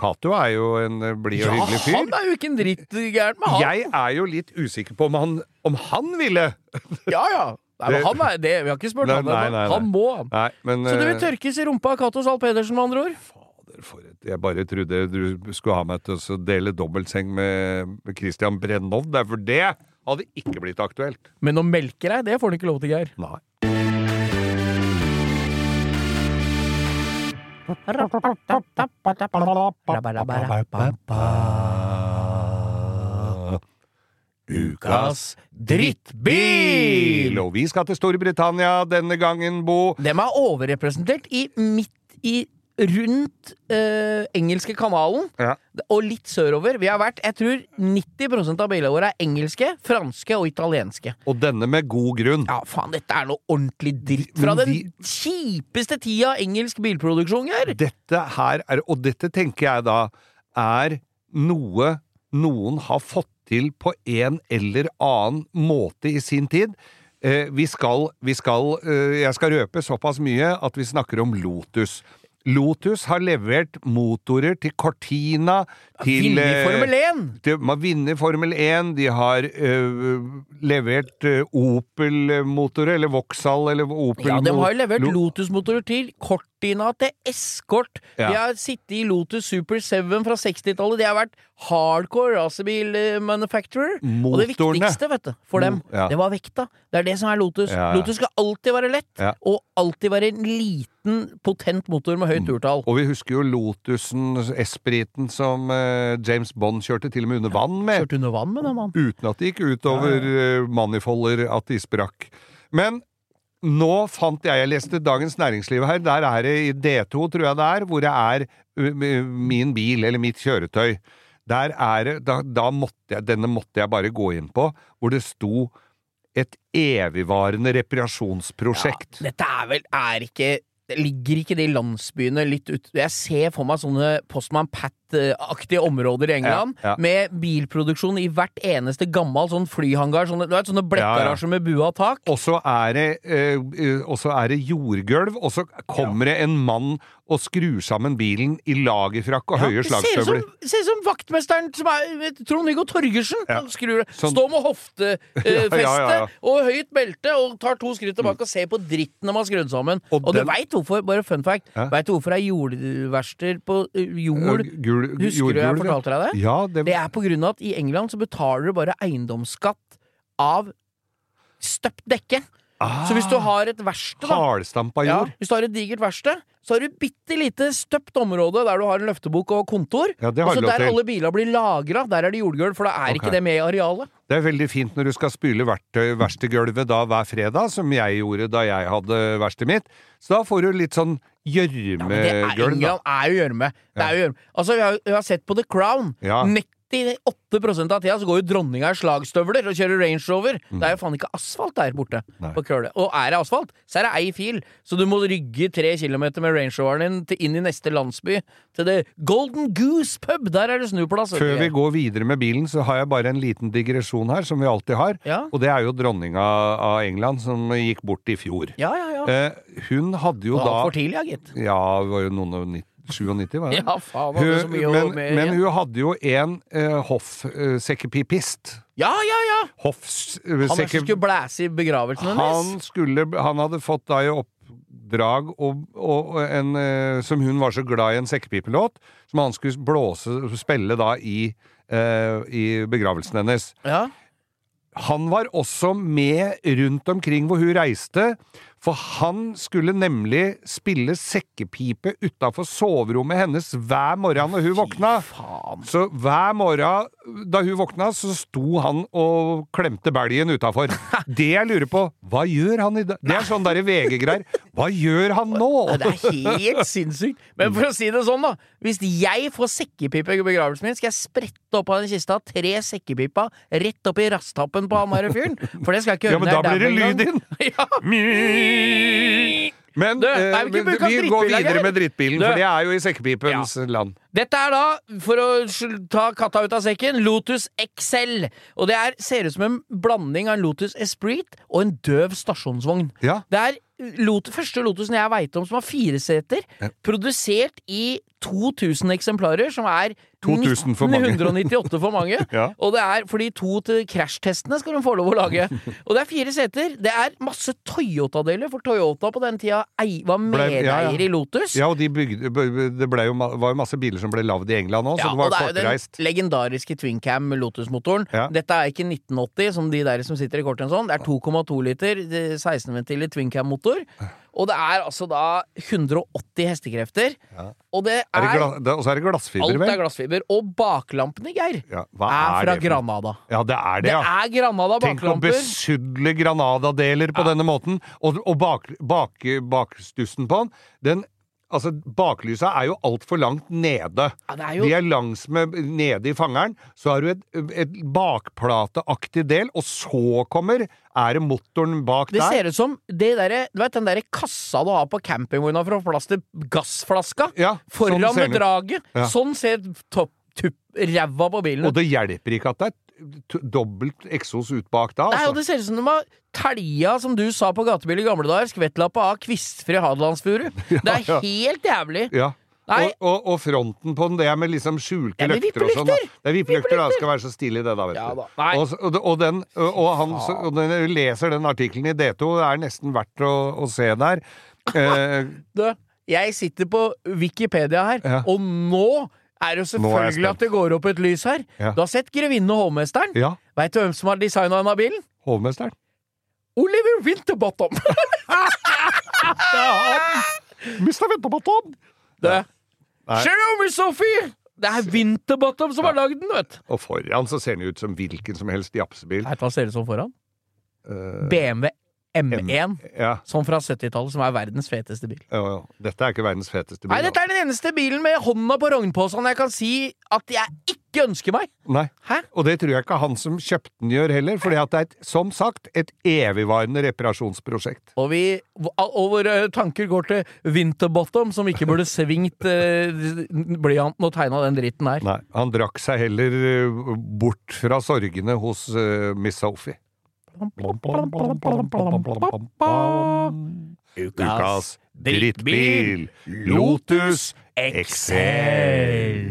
S3: Cato er jo en eh, blid og
S2: ja,
S3: hyggelig fyr.
S2: Ja, han er jo ikke en dritt gærent med han.
S3: Jeg er jo litt usikker på om han, om han ville.
S2: Ja, ja. Nei, men han er det. Vi har ikke spurt
S3: Nei,
S2: han
S3: nei, nei.
S2: Han må, han.
S3: Men
S2: Så du vil
S3: eh,
S2: tørkes i rumpa av Cato Zahl Pedersen, med andre ord?
S3: Jeg bare trodde du skulle ha meg til å dele dobbeltseng med Christian Brennov. Det for det hadde ikke blitt aktuelt.
S2: Men å melke deg, det får du ikke lov til, Geir.
S3: Nei. Ukas drittbil! Og vi skal til Storbritannia denne gangen, Bo.
S2: Dem er overrepresentert i midt i rundt uh, engelske kanalen
S3: Ja.
S2: og litt sørover. Vi har vært, jeg tror 90% av bilene våre er engelske, franske og italienske.
S3: Og denne med god grunn.
S2: Ja, faen, dette er noe ordentlig dritt fra
S3: de...
S2: den kjipeste tida engelsk bilproduksjon, gjør!
S3: Dette her er Og dette tenker jeg da er noe noen har fått til på en eller annen måte i sin tid. Eh, vi skal, vi skal eh, Jeg skal røpe såpass mye at vi snakker om Lotus. Lotus har levert motorer til Cortina, til
S2: Vinner
S3: eh,
S2: Formel 1!
S3: de har vunnet Formel 1, de har øh, levert øh, Opel-motorer, eller Vauxhall, eller Opel
S2: Ja, de har jo levert Lotus-motorer til Cortina, til eskort.
S3: Ja.
S2: De har sittet i Lotus Super 7 fra 60-tallet. De har vært hardcore racerbil-manufacturer. Og det viktigste, vet du, for dem,
S3: Ja.
S2: det var vekta. Det er det som er Lotus.
S3: Ja.
S2: Lotus skal alltid være lett, og alltid være en liten, potent motor med høyt turtall.
S3: Og vi husker jo Lotusen, Espriten, som uh, James Bond kjørte til og med under vann med.
S2: Kjørte under vann med den, man.
S3: Uten at det gikk utover øh, manifolder at de sprakk. Men nå fant jeg Jeg leste Dagens Næringsliv her. Der er det i D2, tror jeg det er, hvor det er min bil, eller mitt kjøretøy. Der er det da, da måtte jeg Denne måtte jeg bare gå inn på, hvor det sto et evigvarende reparasjonsprosjekt.
S2: Dette er vel er ikke Ligger ikke det i landsbyene litt ut Jeg ser for meg sånne Postman Pat-aktige områder i England,
S3: Ja, ja.
S2: med bilproduksjon i hvert eneste gammel sånn flyhangar. Sånne, du vet, sånne blekkgarasjer med bua tak.
S3: Og så er det, eh, eh, er det jordgulv, og så kommer det en mann og skrur sammen bilen i lagerfrakk og høye slagstøvler.
S2: ser ut som vaktmesteren som er Trond-Viggo Torgersen.
S3: Ja.
S2: Skrur,
S3: Sånn-
S2: Står med hoftefeste
S3: Ja, ja, ja, ja.
S2: og høyt belte og tar to skritt tilbake og ser på dritten de har skrudd sammen.
S3: Og
S2: Og, du
S3: den-
S2: veit hvorfor, bare fun fact,
S3: Ja.
S2: vet du hvorfor det er jordverster på eh, jord
S3: Gul,
S2: Husker du jeg fortalte deg det?
S3: Ja, det,
S2: Det er på grunn av at i England så betaler du bare eiendomsskatt av støpt dekke. Så hvis du har et verksted,
S3: Hardstampa
S2: ja,
S3: jord.
S2: Hvis du har et digert verksted, så har du bitte lite støpt område der du har en løftebok og kontor.
S3: Ja,
S2: og så der alle biler blir lagra, der er det jordgulv, for da er
S3: okay.
S2: ikke det med i arealet.
S3: Det er veldig fint når du skal spyle verkstedgulvet da hver fredag, som jeg gjorde da jeg hadde verkstedet mitt. Så da får du litt sånn
S2: Ja,
S3: gjørmegulv. Ja,
S2: England er jo gjørme. Gjørme. Altså, vi har, vi har sett på The Crown.
S3: Ja.
S2: 98 av tida så går jo dronninga i slagstøvler og kjører Range Rover. Det er jo faen ikke asfalt der borte.
S3: Mm. Nei.
S2: på køle. Og er det asfalt, så er det ei fil. Så du må rygge tre kilometer med Range Roveren din inn i neste landsby. Til det Golden Goose pub! Der er det snuplass.
S3: Før vi går videre med bilen, så har jeg bare en liten digresjon her, som vi alltid har.
S2: Ja.
S3: Og det er jo dronninga av England som gikk bort i fjor.
S2: Ja, ja, ja.
S3: Eh, hun hadde jo da
S2: Altfor tidlig, ja, gitt.
S3: Ja, det var jo noen og nitt- 97, var det?
S2: Ja, faen, hadde så
S3: Hun,
S2: mye
S3: men,
S2: med
S3: men hun hadde jo en uh, hoffsekkepipist.
S2: Ja, ja, ja! Han er som skulle blæse i begravelsen hennes.
S3: Han, skulle, han hadde fått da i oppdrag og, og en, uh, som hun var så glad i, en sekkepipelåt, som han skulle blåse, spille da i, eh, i begravelsen hennes.
S2: Ja.
S3: Han var også med rundt omkring hvor hun reiste, for han skulle nemlig spille sekkepipe utafor soverommet hennes hver morgen når hun våkna. Så hver morgen da hun våkna, så sto han og klemte belgen utafor. Det jeg lurer på, hva gjør han i dag? Det er sånn derre VG-greier. Hva gjør han nå?
S2: Det er helt sinnssykt. Men for å si det sånn, da. Hvis jeg får sekkepipe i begravelsen min, skal jeg sprette opp av den kista tre sekkepipa rett opp i rasthappen på han fyren. For det skal jeg ikke gjøre.
S3: Ja,
S2: men
S3: da blir det lyd inn!
S2: Ja.
S3: Men
S2: Du,
S3: nei,
S2: er vi ikke
S3: vi går videre med drittbilen,
S2: Du.
S3: for det er jo i sekkepipens land.
S2: Dette er da, for å ta katta ut av sekken, Lotus XL. Og det er, ser ut som en blanding av en Lotus Esprit og en døv stasjonsvogn.
S3: Ja.
S2: Det er Lot første Lotusen jeg veit om som har fire seter, produsert i 2000 eksemplarer, som er
S3: 2000 for mange.
S2: 1998 for mange.
S3: Ja.
S2: Og det er fordi to til krasjtestene skal de få lov å lage. Og det er fire seter. Det er masse Toyota-deler, for Toyota på den tida ei, var medeier
S3: ja, ja.
S2: i Lotus.
S3: Ja, og de bygde, det jo, var jo masse biler som ble lagd i England òg, så
S2: Ja,
S3: det var
S2: og det er jo den legendariske twincam Lotus-motoren.
S3: Ja.
S2: Dette er ikke 1980, som de der som sitter i kortet en sånn. Det er 2,2 liter, 16-ventiler twincam-motor. Og det er altså da 180 hestekrefter. Og det
S3: Er det
S2: er,
S3: det- Og så er det glassfiber,
S2: Alt er glassfiber. Og baklampene, Geir,
S3: Ja,
S2: er fra
S3: det for-
S2: Granada.
S3: Ja, det er det,
S2: Det
S3: ja.
S2: er Granada
S3: Tenk å
S2: baklamper.
S3: besudle Granada-deler på denne måten. Og, og bak, bak, bakstussen på den, den Altså, baklysa er jo altfor langt nede.
S2: Ja, det er jo-
S3: De er langs med nede i fangeren. Så har du et, et bakplateaktig del, og så kommer Er det motoren bak
S2: Det
S3: der?
S2: ser ut som det der, Du vet den derre kassa du har på campingvogna for å få plass til gassflaska?
S3: Ja,
S2: Foran
S3: sånn ser
S2: med draget.
S3: Ja.
S2: Sånn ser topp, ræva på bilen
S3: Og det hjelper ikke at det er dobbelt eksos ut bak da.
S2: Nei, og
S3: Altså.
S2: det ser ut som de har telja, som du sa på gatebil i gamle dager, skvettlappa av kvistfri hadelandsfuru. Det er
S3: ja.
S2: helt jævlig.
S3: Ja. Og, og, og fronten på den, det er med liksom skjulte
S2: Det er
S3: løkter og sånn. Det er vippelykter, da. Skal være så stille i det, da, vet
S2: Ja
S3: du.
S2: da. Nei.
S3: Og, og, det- den, og han så- den leser den artikkelen i D2, det er nesten verdt å, å se der. Eh,
S2: Du, jeg sitter på Wikipedia her,
S3: Ja.
S2: og nå er det jo selvfølgelig
S3: spent.
S2: at det går opp et lys her.
S3: Ja.
S2: Du har sett Grevinnen og hovmesteren?
S3: ja,
S2: Veit du hvem som har designa denne bilen?
S3: hovmesteren.
S2: Oliver Winterbottom!
S3: Mr. Winterbottom!
S2: Det. Jerome Sophie! Det er Winterbottom som har lagd den, vet du.
S3: Og foran så ser den ut som hvilken som helst japsebil.
S2: Hva ser ut som foran?
S3: Uh,
S2: BMW M1.
S3: ja,
S2: Sånn fra 70-tallet, som er verdens feteste bil.
S3: ja, ja. Dette er ikke verdens feteste bil.
S2: Nei, dette er den eneste bilen med hånda på rognposen jeg kan si at jeg ikke ønsker meg.
S3: Nei.
S2: Hæ?
S3: Og det tror jeg ikke han som kjøpte den gjør heller, at det er, et, som sagt, et evigvarende reparasjonsprosjekt.
S2: Og, vi, og våre tanker går til Winterbottom, som ikke burde svingt eh, blyanten og tegna den dritten her.
S3: Nei, han drakk seg heller eh, bort fra sorgene hos uh, Miss Sophie. Ukas drittbil, Lotus Excel.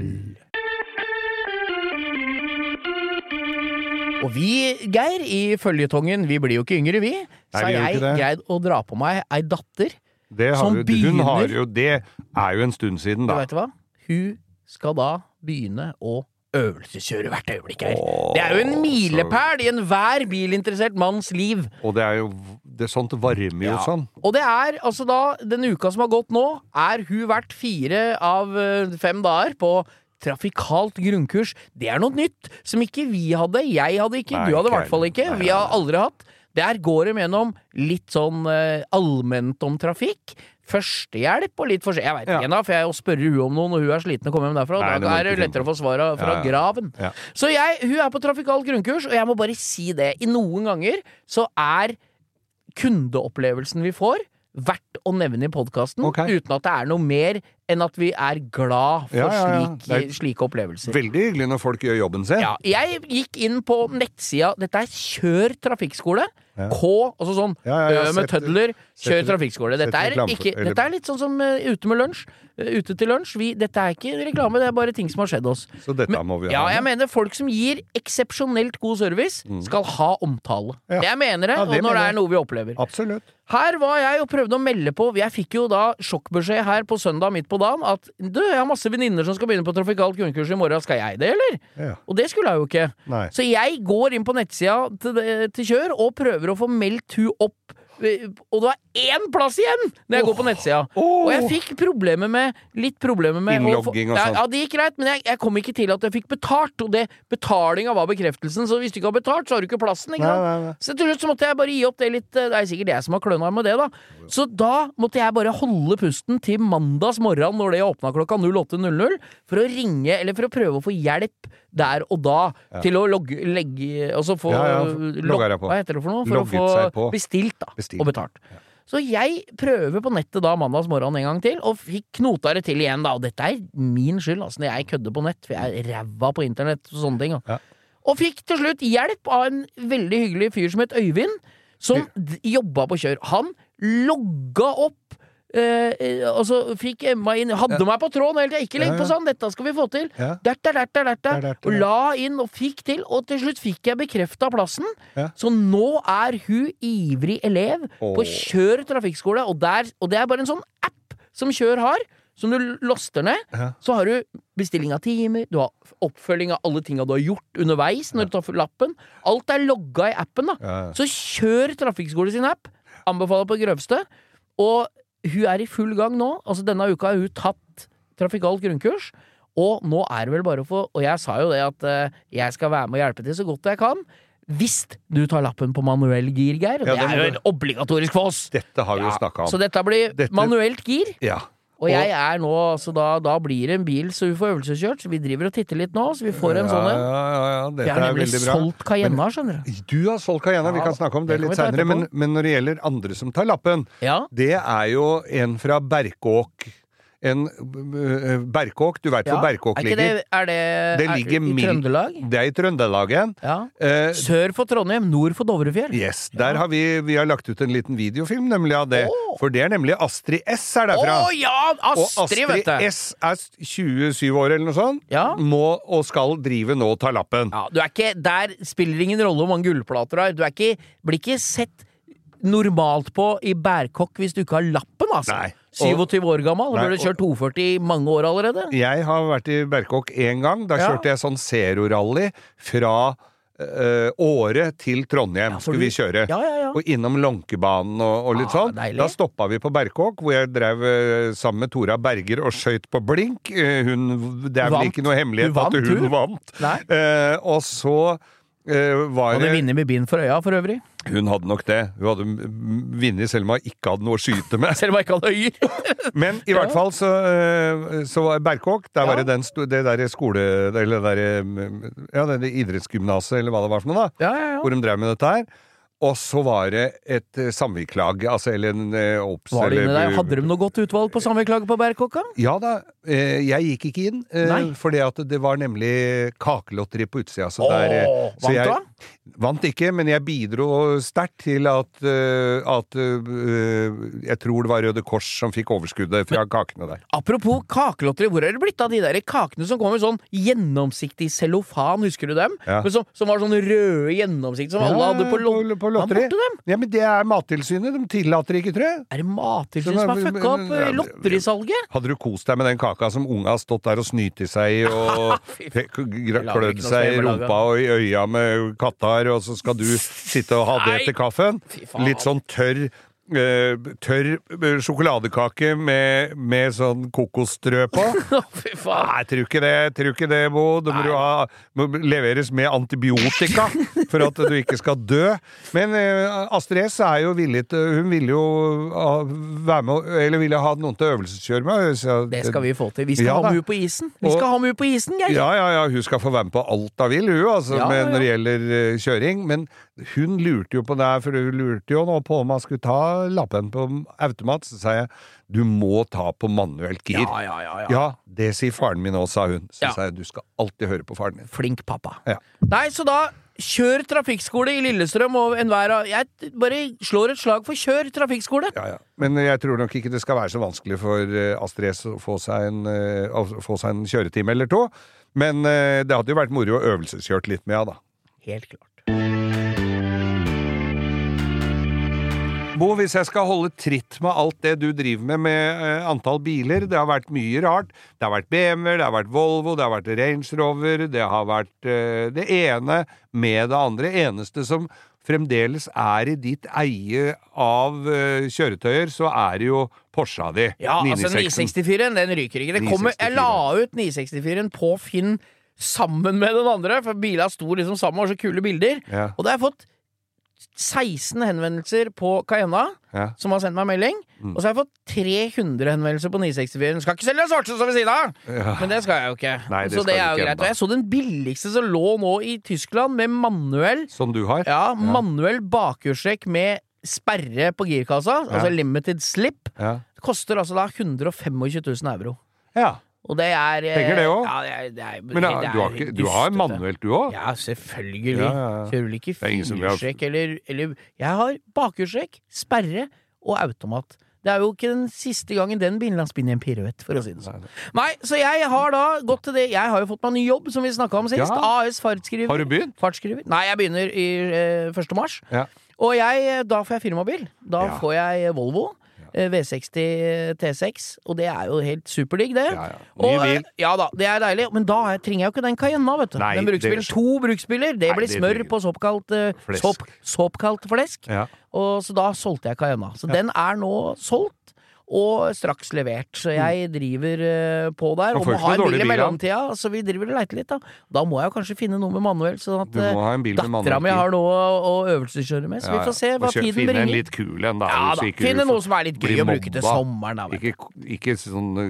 S2: Og vi, Geir, i føljetongen, vi blir jo ikke yngre, vi. Så har jeg greid å dra på meg ei datter.
S3: Det har
S2: Som
S3: jo, hun har jo, det er jo en stund siden,
S2: Du
S3: da.
S2: hva? Hun skal da begynne å øvelseskjøre hvert øyeblikk her.
S3: Åh,
S2: Det er jo en
S3: så-
S2: milepæl i enhver bilinteressert manns liv.
S3: Og det er jo det, Sånt varmer jo
S2: Ja.
S3: sånn.
S2: Og det er altså da, den uka som har gått nå, er hun vært fire av eh, fem dager på trafikalt grunnkurs. Det er noe nytt som ikke vi hadde. Jeg hadde ikke,
S3: Nei,
S2: du hadde i hvert fall ikke. Vi har aldri hatt. Der går de gjennom litt sånn uh, allment om trafikk. Førstehjelp og litt forskjellig. Jeg veit
S3: Ja.
S2: ikke ennå, for jeg spør hun om noe når hun er sliten og kommer hjem derfra.
S3: Nei,
S2: da er det lettere å få svar fra
S3: Ja, ja.
S2: graven. Så jeg, hun er på trafikalt grunnkurs, og jeg må bare si det. I noen ganger så er kundeopplevelsen vi får, verdt å nevne i podkasten,
S3: okay.
S2: uten at det er noe mer enn at vi er glad for
S3: Ja, ja, ja.
S2: Slik, slike opplevelser.
S3: Veldig hyggelig når folk gjør jobben sin.
S2: Ja, jeg gikk inn på nettsida Dette er Kjør trafikkskole. K, altså sånn
S3: Ja, ja, ja,
S2: Ø med
S3: sett-
S2: tødler, kjør trafikkskole. Dette er, ikke, dette er litt sånn som uh, Ute med lunsj. Uh, ute til lunsj. Vi, dette er ikke reklame, det er bare ting som har skjedd oss.
S3: Så dette
S2: Men-
S3: må vi
S2: Ja, jeg mener folk som gir eksepsjonelt god service, skal ha omtale.
S3: Ja.
S2: Jeg mener det og når
S3: mener
S2: det er noe vi opplever.
S3: Absolutt.
S2: Her var jeg og prøvde å melde på Jeg fikk jo da sjokkbeskjed her på søndag midt på dagen at du, jeg har masse venninner som skal begynne på trafikalt grunnkurs i morgen, skal jeg det, eller?
S3: Ja.
S2: Og det skulle jeg jo ikke.
S3: Nei.
S2: Så jeg går inn på nettsida til, til Kjør og prøver å få meldt hun opp. eh, Og det var én plass igjen når jeg går på nettsida!
S3: Oh,
S2: Og jeg fikk problemer med Litt problemer med
S3: Innlogging og sånn.
S2: Ja, det gikk greit, men jeg, jeg kom ikke til at jeg fikk betalt. Og det betalinga var bekreftelsen, så hvis du ikke har betalt, så har du ikke plassen. Ikke
S3: Nei, nei, nei.
S2: Så til slutt så måtte jeg bare gi opp det litt eh, Det er sikkert jeg som har kløna med det, da. Så da måtte jeg bare holde pusten til mandags morgen når det åpna klokka 08.00, for å ringe, eller for å prøve å få hjelp der og da til å logge, legge Og så få
S3: Ja, ja,
S2: log-
S3: logger jeg på.
S2: Hva heter det for noe? For
S3: Logget
S2: å få bestilt, da.
S3: Bestilt.
S2: Og betalt. Så jeg prøver på nettet da mandags morgen en gang til, og fikk knota det til igjen, da. Og dette er min skyld, altså, når jeg kødder på nett, for jeg er ræva på internett og sånne ting.
S3: Ja.
S2: Og fikk til slutt hjelp av en veldig hyggelig fyr som het Øyvind, som jobba på Kjør. Han logga opp eh, og så fikk Emma inn Hadde meg på tråden hele tida! Ikke legg på sånn, dette skal vi få til!
S3: Ja.
S2: Derta, derta, derta.
S3: Der, derta,
S2: Og la inn og fikk til, og til slutt fikk jeg bekrefta plassen.
S3: Ja.
S2: Så nå er hun ivrig elev på Kjør trafikkskole, og, der, og det er bare en sånn app som Kjør har. Som du laster ned.
S3: Ja.
S2: Så har du bestilling av timer, du har oppfølging av alle tinga du har gjort underveis når du tar lappen. Alt er logga i appen, da.
S3: Ja, ja.
S2: Så kjør Trafikkskole sin app. Anbefaler på grøvste. Og hun er i full gang nå. Altså Denne uka har hun tatt trafikalt grunnkurs. Og nå er det vel bare å få Og jeg sa jo det at uh, jeg skal være med og hjelpe til så godt jeg kan. Hvis du tar lappen på manuell gir, Geir.
S3: Ja,
S2: det
S3: det
S2: er jo en obligatorisk for oss.
S3: Dette har vi jo
S2: Ja,
S3: snakka om.
S2: Så dette blir
S3: Dette-
S2: manuelt gir.
S3: Ja.
S2: Og jeg er nå, så da, da blir det en bil så vi får øvelseskjørt, så vi driver og titter litt nå, så vi får en
S3: ja,
S2: sånn en.
S3: ja, ja, ja,
S2: Jeg har nemlig solgt Cayenna, skjønner du.
S3: Du har solgt Cayenne, vi kan snakke om det litt seinere. Men, men når det gjelder andre som tar lappen,
S2: Ja.
S3: det er jo en fra Berkåk. En øh, Berkåk, du veit hvor Berkåk
S2: er
S3: ligger?
S2: det, er det,
S3: Det
S2: er,
S3: ligger
S2: i Trøndelag?
S3: Det er i Trøndelagen.
S2: Ja.
S3: Eh,
S2: Sør for Trondheim, nord for Dovrefjell.
S3: yes, der har vi, vi har lagt ut en liten videofilm nemlig av det.
S2: Oh.
S3: For det er nemlig Astrid S er
S2: Å
S3: Oh,
S2: ja!
S3: Og
S2: Astrid, vet
S3: Astrid! S er 27 år eller noe sånt.
S2: Ja.
S3: Må og skal drive nå ta lappen.
S2: Ja, du er ikke, Der spiller det ingen rolle hvor mange gullplater du har. Du er ikke, blir ikke sett normalt på i bærkokk hvis du ikke har lappen, altså.
S3: Nei.
S2: 27 år gammel.
S3: Nei,
S2: Burde kjørt 240 i mange år allerede.
S3: Jeg har vært i Berkåk én gang. Da
S2: Ja.
S3: kjørte jeg sånn Zero-rally fra øh, Åre til Trondheim.
S2: Ja,
S3: skulle vi kjøre.
S2: Ja, ja, ja.
S3: Og innom Lånkebanen og, og litt
S2: Ah,
S3: sånn.
S2: deilig.
S3: Da stoppa vi på Berkåk, hvor jeg drev øh, sammen med Tora Berger og skøyt på blink. Eh, Hun, det er vel ikke noe hemmelighet
S2: Hun
S3: at
S2: vant,
S3: hun
S2: hun.
S3: vant. Eh, og så eh, var
S2: Hadde
S3: det
S2: vinner med bind for øya, for øvrig.
S3: Hun hadde nok det. Hun hadde vunnet selv om hun ikke hadde noe å skyte med.
S2: Selv om hun ikke hadde øyer.
S3: Men i hvert fall så, øh, så var Berkåk, der var det den, det der skole... Eller det der, øh, ja, det idrettsgymnaset, eller hva det var for noe, da. Hvor de drev med dette her. Og så var det et samviklag samvirkelag, altså, eller en obs...
S2: Hadde de noe godt utvalg på samviklaget på Bærkokka?
S3: Ja da. eh, jeg gikk ikke inn, for det var nemlig kakelotteri på utsida. Så
S2: Åh,
S3: der, eh, så
S2: vant
S3: jeg? Vant ikke, men jeg bidro sterkt til at, uh, at uh, Jeg tror det var Røde Kors som fikk overskuddet fra kakene der.
S2: Apropos kakelotteri, hvor er det blitt av de der kakene som kom i sånn gjennomsiktig cellofan, husker du dem?
S3: Ja.
S2: Men som, som var sånn røde gjennomsikt som alle hadde på, lo
S3: på, på lotteri. Ja, men det er Mattilsynet. De tillater ikke, tror jeg.
S2: Er det Mattilsynet som har
S3: men-
S2: fucka opp eh,
S3: ja,
S2: lotterisalget?
S3: Hadde du kost deg med den kaka som unga har stått der og snytt i seg og klødd seg i rumpa og i øya med kattar, og så skal du sitte og ha det til kaffen? Litt sånn tørr tørr eh, sjokoladekake med, med sånn kokosstrø på.
S2: Fy faen.
S3: Nei, tror ikke det, tror ikke det, Bo. Det må, du ha, må leveres med antibiotika for at du ikke skal dø. Men uh, Astrid S er jo villig til Hun ville jo ha, være med Eller ville ha noen til å øvelseskjøre med. Så,
S2: Det skal vi få til. Vi skal
S3: Ja
S2: ha med henne på isen. Vi
S3: Og-
S2: skal ha med henne på isen, Geir!
S3: Ja, ja, ja, hun skal få være med på alt hun vil, hun, altså,
S2: Ja,
S3: med,
S2: ja,
S3: når det gjelder uh, kjøring. Men hun lurte jo på det, for hun lurte jo nå på om han skulle ta lappen på automat. Så sa jeg du må ta på manuelt gir.
S2: Ja, ja, ja, ja.
S3: Ja, det sier faren min òg, sa hun. Så
S2: Ja.
S3: sa jeg du skal alltid høre på faren din.
S2: Flink pappa.
S3: Ja.
S2: Nei, så da Kjør trafikkskole i Lillestrøm og enhver av Jeg bare slår et slag for kjør trafikkskole!
S3: Ja, ja. Men jeg tror nok ikke det skal være så vanskelig for eh, Astrid S å få seg en, eh, å få seg en kjøretime eller to. Men eh, det hadde jo vært moro å øvelseskjørt litt med henne, da.
S2: Helt klart.
S3: Bo, hvis jeg skal holde tritt med alt det du driver med med eh, antall biler Det har vært mye rart. Det har vært BMW, det har vært Volvo, det har vært Range Rover, det har vært eh, det ene med det andre. Eneste som fremdeles er i ditt eie av uh, kjøretøyer, så er det jo Porscha di.
S2: Ja, altså 964-en, den ryker ikke. Det kommer, jeg la ut 964-en på Finn sammen med den andre, for bilene sto liksom sammen og så kule bilder.
S3: Ja.
S2: Og da har jeg fått 16 henvendelser på Cayenne,
S3: Ja.
S2: som har sendt meg melding.
S3: Mm.
S2: Og så har jeg fått 300 henvendelser på 964-en. Skal ikke selge som ved siden av!
S3: Ja.
S2: Men det skal jeg jo ikke.
S3: Nei, det
S2: så det er jo greit. Og jeg så den billigste som lå nå i Tyskland, med manuell
S3: Som du har?
S2: Ja, manuell bakhjulstrekk med sperre på girkassa, altså limited slip.
S3: Ja.
S2: Det koster altså da 125 000 euro.
S3: ja.
S2: Og det er eh,
S3: Penger det òg.
S2: Ja, det er, det er,
S3: Men du har, ikke, du har manuelt, du òg?
S2: Ja, selvfølgelig.
S3: Ja, ja, ja.
S2: Kjører vel ikke firehjulstrekk eller, eller Jeg har bakhjulstrekk, sperre og automat. Det er jo ikke den siste gangen den bilen har spinnet en piruett, for å si det sånn. Nei, så jeg har da gått til det Jeg har jo fått meg ny jobb, som vi snakka om sist. AS fartsskriver.
S3: Har du begynt?
S2: Fartsskriver. Nei, jeg begynner i eh, 1. mars. Og jeg, da får jeg firmabil. Da får jeg Volvo. Eh, V60 T6, og det er jo helt superdigg, det.
S3: Ja, ja. Ny
S2: Og,
S3: bil.
S2: eh, Ja da, det er deilig, men da trenger jeg jo ikke den Cayenna, vet du.
S3: Nei,
S2: den bruksbilen. To bruksbiler, det
S3: Nei,
S2: blir smør
S3: det
S2: på såkalt uh,
S3: Flesk.
S2: såp, såpkalt flesk.
S3: Ja.
S2: Og så da solgte jeg Cayenna. Så den er nå solgt. Og straks levert. Så jeg driver uh, på der. Og,
S3: Og
S2: må ha en bil i mellomtida, så vi driver og leiter litt, da. Da må jeg jo kanskje finne noe med manuell, sånn at
S3: med
S2: dattera mi har noe å, å øvelseskjøre med. Så vi får se hva tiden
S3: Finne en
S2: bringer.
S3: litt kul en, da.
S2: Ja da, finne noe som er litt gøy å bruke til sommeren, da.
S3: Ikke, ikke sånn uh,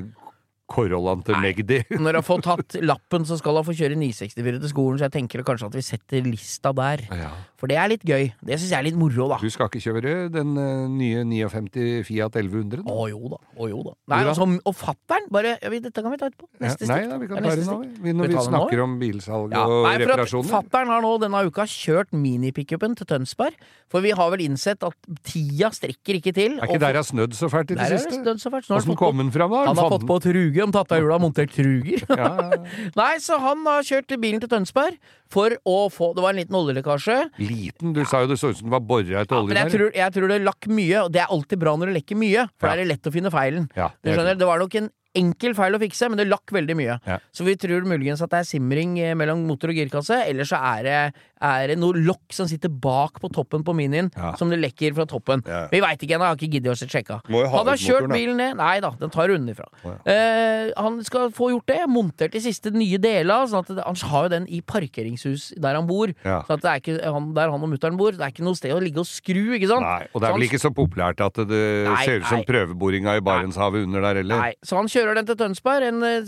S3: Corollaen til Magdi.
S2: Når hun har fått tatt lappen, så skal hun få kjøre 964 til skolen, så jeg tenker kanskje at vi setter lista der.
S3: Ja.
S2: For det er litt gøy. Det syns jeg er litt moro, da.
S3: Du skal ikke kjøre den uh, nye 59 Fiat 1100? da?
S2: Å jo da, å jo da. Nei, altså, og fatter'n bare ja, vi- Dette kan vi ta etterpå.
S3: Ja,
S2: Neste
S3: nei,
S2: stikk.
S3: da, vi kan ta det nå. vi, Når vi,
S2: vi snakker nå?
S3: om bilsalg
S2: Ja,
S3: og
S2: nei, for
S3: reparasjoner.
S2: Fattern har nå denne uka kjørt minipickupen til Tønsberg, for vi har vel innsett at tida strekker ikke til.
S3: Er ikke der det har snødd så fælt i det siste? Åssen kom den fram, da?
S2: Han har fått på truge, om tatthjula har montert truger.
S3: Ja, ja, ja.
S2: Nei, så han har kjørt bilen til Tønsberg for å få Det var en liten oljelekkasje.
S3: Liten? Du sa jo det så ut som det var bora etter olje
S2: men jeg
S3: der.
S2: tror, jeg tror det lakk mye, og det er alltid bra når det lekker mye, for da er det lett å finne feilen. Du
S3: det er
S2: skjønner, Det var nok en enkel feil å fikse, men det lakk veldig mye.
S3: Ja.
S2: Så vi tror muligens at det er simring eh, mellom motor og girkasse, eller så er det, er det noe lokk som sitter bak på toppen på minien,
S3: Ja.
S2: som det lekker fra toppen.
S3: Ja.
S2: Vi veit ikke ennå, har ikke giddet å sjekke. Han har kjørt bilen ned Nei da, den tar runden ifra.
S3: Å,
S2: eh, han skal få gjort det, montert de siste nye delene, sånn at det, han har jo den i parkeringshus der han bor.
S3: Ja.
S2: Sånn at det er ikke han, der han og mutter'n bor, det er ikke noe sted å ligge og skru, ikke sant?
S3: Nei, og det er vel
S2: han-
S3: ikke så populært at det
S2: Nei,
S3: ser ut som prøveboringa i Barentshavet under der heller.
S2: Nei, så han kjører den til Tønsberg. En eh,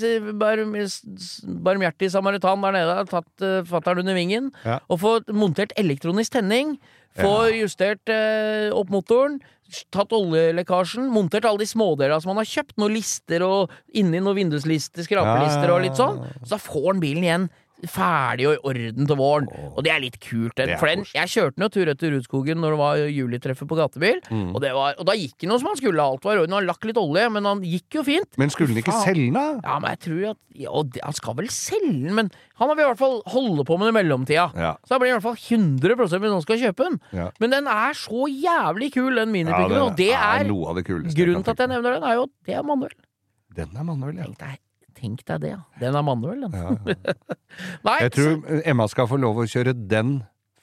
S2: barmhjertig samaritan der nede har tatt uh, fatter'n under vingen
S3: Ja.
S2: og får montert elektronisk tenning. Får justert eh, opp motoren. Tatt oljelekkasjen, montert alle de smådelene som han har kjøpt. Noen lister og inni noen vinduslister, skrapelister og litt sånn. Så da får han bilen igjen ferdig og i orden til våren. Og det er litt kult. Den,
S3: Det er
S2: for den, jeg kjørte den jo tur etter Rudskogen når det var julitreffet på gatebil,
S3: Mm.
S2: og, det var, og da gikk det noe som han skulle. Alt var i orden. Han lakk litt olje, men han gikk jo fint.
S3: Men skulle den ikke
S2: Faen.
S3: selge den?
S2: Ja, men jeg tror at ja, Han skal vel selge den, men han vil i hvert fall holde på med den i mellomtida.
S3: Ja.
S2: Så da blir det i hvert fall 100 hvis noen skal kjøpe den.
S3: Ja.
S2: Men den er så jævlig kul, den minipikken. og det er,
S3: av det
S2: grunnen til at jeg nevner den, er jo at det er manuell.
S3: Den er manuell, ja.
S2: Tenk deg, det, ja. Den er manuell, den.
S3: ja. ja.
S2: Nei,
S3: Jeg tror Emma skal få lov å kjøre den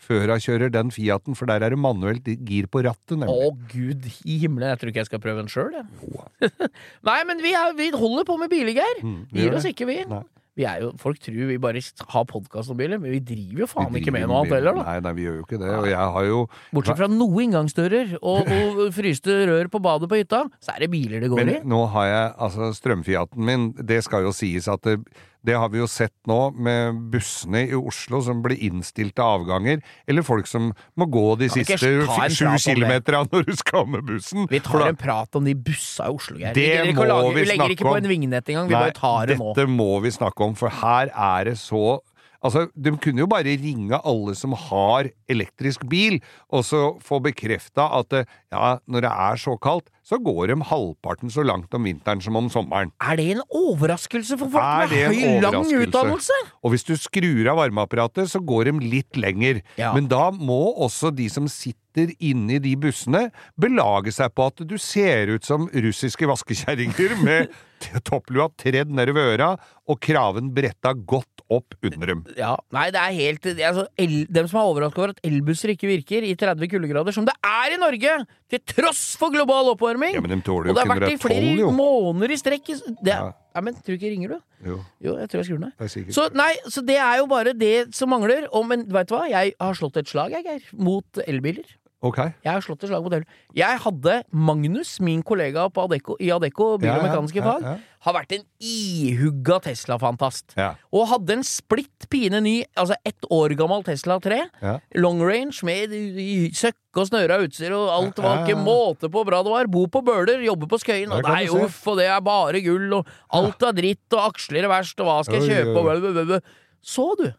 S3: før hun kjører den Fiaten, for der er det manuelt gir på rattet, nemlig.
S2: å gud i himmelen, jeg tror ikke jeg skal prøve den sjøl, jeg. Nei, men vi, er, vi holder på med biler, Geir.
S3: Mm,
S2: gir oss
S3: det.
S2: ikke, vi.
S3: Nei.
S2: Vi er jo, folk tror vi bare har podkast om biler, men vi driver jo faen ikke med noe annet heller, da.
S3: Nei, nei, vi gjør jo ikke det. Og jeg har jo
S2: Bortsett fra noen inngangsdører og, og fryste rør på badet på hytta, så er det biler det går
S3: Men
S2: i.
S3: nå har jeg altså strømfiaten min. Det skal jo sies at det, det har vi jo sett nå med bussene i Oslo som blir innstilt av avganger, eller folk som må gå de siste sju
S2: om
S3: kilometera når du skal med bussen.
S2: Vi tar
S3: da-
S2: en prat om de bussa i Oslo, Geir.
S3: Det
S2: Vi
S3: må
S2: lage-
S3: vi
S2: Vi legger ikke på en vignett engang, vi
S3: Nei,
S2: bare tar det nå.
S3: Dette må vi snakke om, for her er det så Altså, De kunne jo bare ringe alle som har elektrisk bil, og så få bekrefta at eh, ja, når det er så kaldt, så går de halvparten så langt om vinteren som om sommeren.
S2: Er det en overraskelse for folk med høy, lang utdannelse?
S3: Og hvis du skrur av varmeapparatet, så går de litt lenger.
S2: Ja.
S3: Men da må også de som sitter inne i de bussene, belage seg på at du ser ut som russiske vaskekjerringer med topplua tredd nedover øra og kraven bretta godt opp under dem.
S2: Ja, nei, det er helt altså, el, Dem som er overrasket over at elbusser ikke virker i 30 kuldegrader, som det er i Norge, til tross for global oppvarming!
S3: Ja, men de tåler
S2: og det har vært i flere
S3: 112,
S2: måneder i strekk. Det,
S3: Ja.
S2: ja. men tror du ikke ringer du?
S3: Jo,
S2: Jo, jeg tror jeg skrur den av. Så, nei, så det er jo bare det som mangler. Og, men veit du hva? Jeg har slått et slag, jeg, Geir, mot elbiler.
S3: Ok.
S2: Jeg har slått et slag på elbiler. Jeg hadde Magnus, min kollega på Adecco, i Adecco bil- og
S3: Ja, ja, ja, ja.
S2: har vært en ihugga Tesla-fantast. Og hadde en splitt pine ny, altså ett år gammel Tesla 3,
S3: Ja.
S2: long range, med søkk og snøra utstyr, og alt var ikke måte på bra det var. Bo på Bøler, jobbe på Skøyen, og nei, uff, og det er bare gull, og alt er dritt, og aksler er verst, og hva skal jeg kjøpe, og blah. Så du,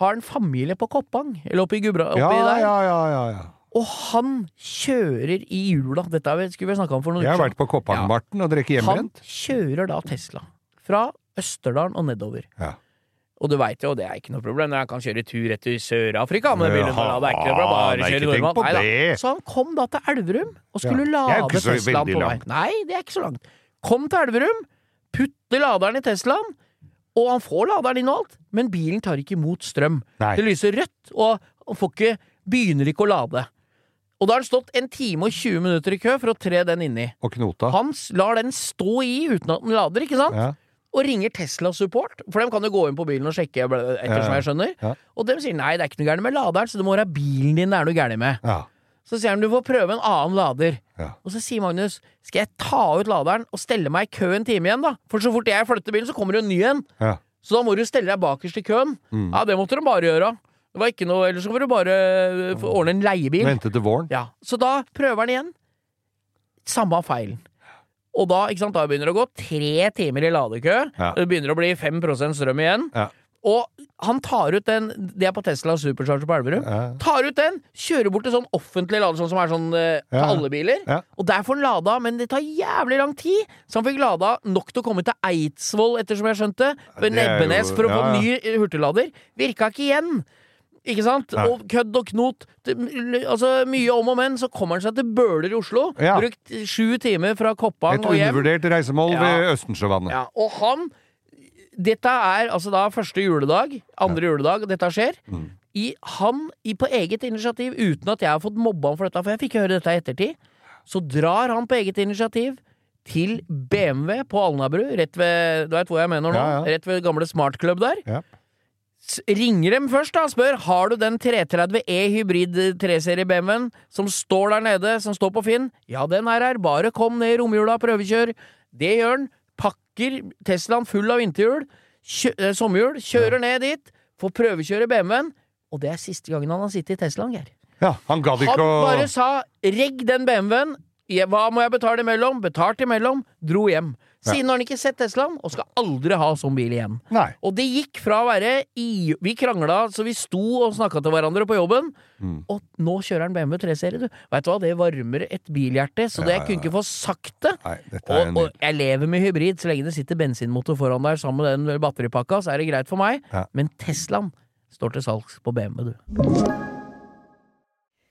S2: har en familie på Koppang, eller oppi Gubra, oppi
S3: Ja,
S2: der,
S3: ja, ja, ja, ja.
S2: Og han kjører i jula. Dette skulle vi snakka om for noen
S3: Jeg har vært på Koppangmarten og drikke
S2: Han kjører da Tesla. Fra Østerdalen og nedover.
S3: Ja.
S2: Og du veit jo, det er ikke noe problem, jeg kan kjøre tur etter Sør-Afrika med bilen.
S3: Ja,
S2: Det er ikke noe problem, bare kjøre normalt.
S3: på
S2: Neida. Så han kom da til Elverum og skulle
S3: Ja.
S2: Lade Teslaen på vei. Nei, det er ikke så langt. Kom til Elverum, putte laderen i Teslaen, og han får laderen inn og alt, men bilen tar ikke imot strøm.
S3: Nei.
S2: Det lyser rødt, og han får ikke, begynner ikke å lade. Og da har han stått en time og 20 minutter i kø for å tre den inni.
S3: Og knota.
S2: Han lar den stå i uten at den lader, ikke sant?
S3: Ja.
S2: Og ringer Tesla Support, for de kan jo gå inn på bilen og sjekke, ettersom jeg skjønner.
S3: Ja.
S2: Og de sier nei, det er ikke noe gærent med laderen, så det må være bilen din det er noe gærent med.
S3: ja.
S2: Så sier han du får prøve en annen lader.
S3: Ja.
S2: Og så sier Magnus skal jeg ta ut laderen og stelle meg i kø en time igjen, da? For så fort jeg flytter bilen, så kommer det en ny en.
S3: ja.
S2: Så da må du stelle deg bakerst i køen.
S3: Mm.
S2: Ja, det måtte de bare gjøre. Det var ikke noe, Ellers så får du bare øh, ordne en leiebil.
S3: Vente til våren.
S2: Ja, Så da prøver han igjen. Samme feilen. Og da, ikke sant, da begynner det å gå tre timer i ladekø.
S3: Ja.
S2: Det begynner å bli 5 strøm igjen.
S3: Ja.
S2: Og han tar ut den Det er på Tesla Supercharger på Elverum.
S3: Ja.
S2: Tar ut den, kjører bort til sånn offentlig lader, sånn som er sånn eh,
S3: Ja.
S2: alle biler.
S3: Ja.
S2: Og der får han lada, men det tar jævlig lang tid. Så han fikk lada nok til å komme til Eidsvoll, ettersom jeg skjønte. Nebbenes for å få ny eh, hurtiglader. Virka ikke igjen. Ikke sant?
S3: Ja.
S2: Og kødd og knot. Altså Mye om og men, så kommer han seg til Bøler i Oslo.
S3: Ja.
S2: Brukt sju timer fra Koppang
S3: Et
S2: og hjem.
S3: Et undervurdert reisemål
S2: Ja.
S3: ved Østensjøvannet.
S2: Ja, og han Dette er altså da første juledag, andre juledag, dette skjer.
S3: Mm.
S2: I, han i, på eget initiativ, uten at jeg har fått mobba han for dette, for jeg fikk høre dette i ettertid, så drar han på eget initiativ til BMW på Alnabru, rett ved Du veit hvor jeg mener nå?
S3: Ja, ja.
S2: Rett ved gamle Smart Club der.
S3: Ja.
S2: Ringer dem først da og spør Har du den 330 E hybrid 3-serie BMW-en som står der nede, som står på Finn. Ja, den er her, bare kom ned i romjula, prøvekjør. Det gjør han. Pakker Teslaen full av vinterhjul, kjø eh, sommerhjul, kjører ned dit, får prøvekjøre BMW-en. Og det er siste gangen han har sittet i Teslaen, Geir.
S3: Ja, han gadd
S2: Han
S3: ikke å
S2: bare sa 'regg den BMW-en', hva må jeg betale imellom? Betalt imellom, dro hjem. Siden har han ikke sett Teslaen, og skal aldri ha sånn bil igjen.
S3: Nei.
S2: Og det gikk fra å være i Vi krangla så vi sto og snakka til hverandre på jobben,
S3: Mm.
S2: og nå kjører han BMW 3-serie, du. Veit du hva, det varmer et bilhjerte, så det jeg kunne ikke få sagt det.
S3: Nei,
S2: Og, og jeg lever med hybrid, så lenge det sitter bensinmotor foran der sammen med den batteripakka, så er det greit for meg.
S3: Ja.
S2: Men Teslaen står til salgs på BMW, du.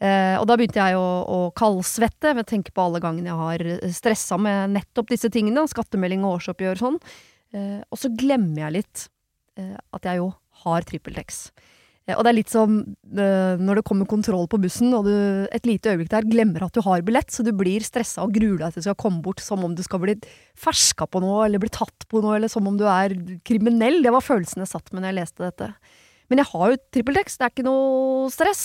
S4: Eh, og da begynte jeg å, å kaldsvette ved å tenke på alle gangene jeg har stressa med nettopp disse tingene, skattemelding og årsoppgjør og sånn. Eh, og så glemmer jeg litt eh, at jeg jo har TrippelTex. Og det er litt som eh, når det kommer kontroll på bussen, og du et lite øyeblikk der glemmer at du har billett, så du blir stressa og gruer deg til du skal komme bort som om du skal bli ferska på noe, eller bli tatt på noe, eller som om du er kriminell. Det var følelsen jeg satt med når jeg leste dette. Men jeg har jo TrippelTex, det er ikke noe stress.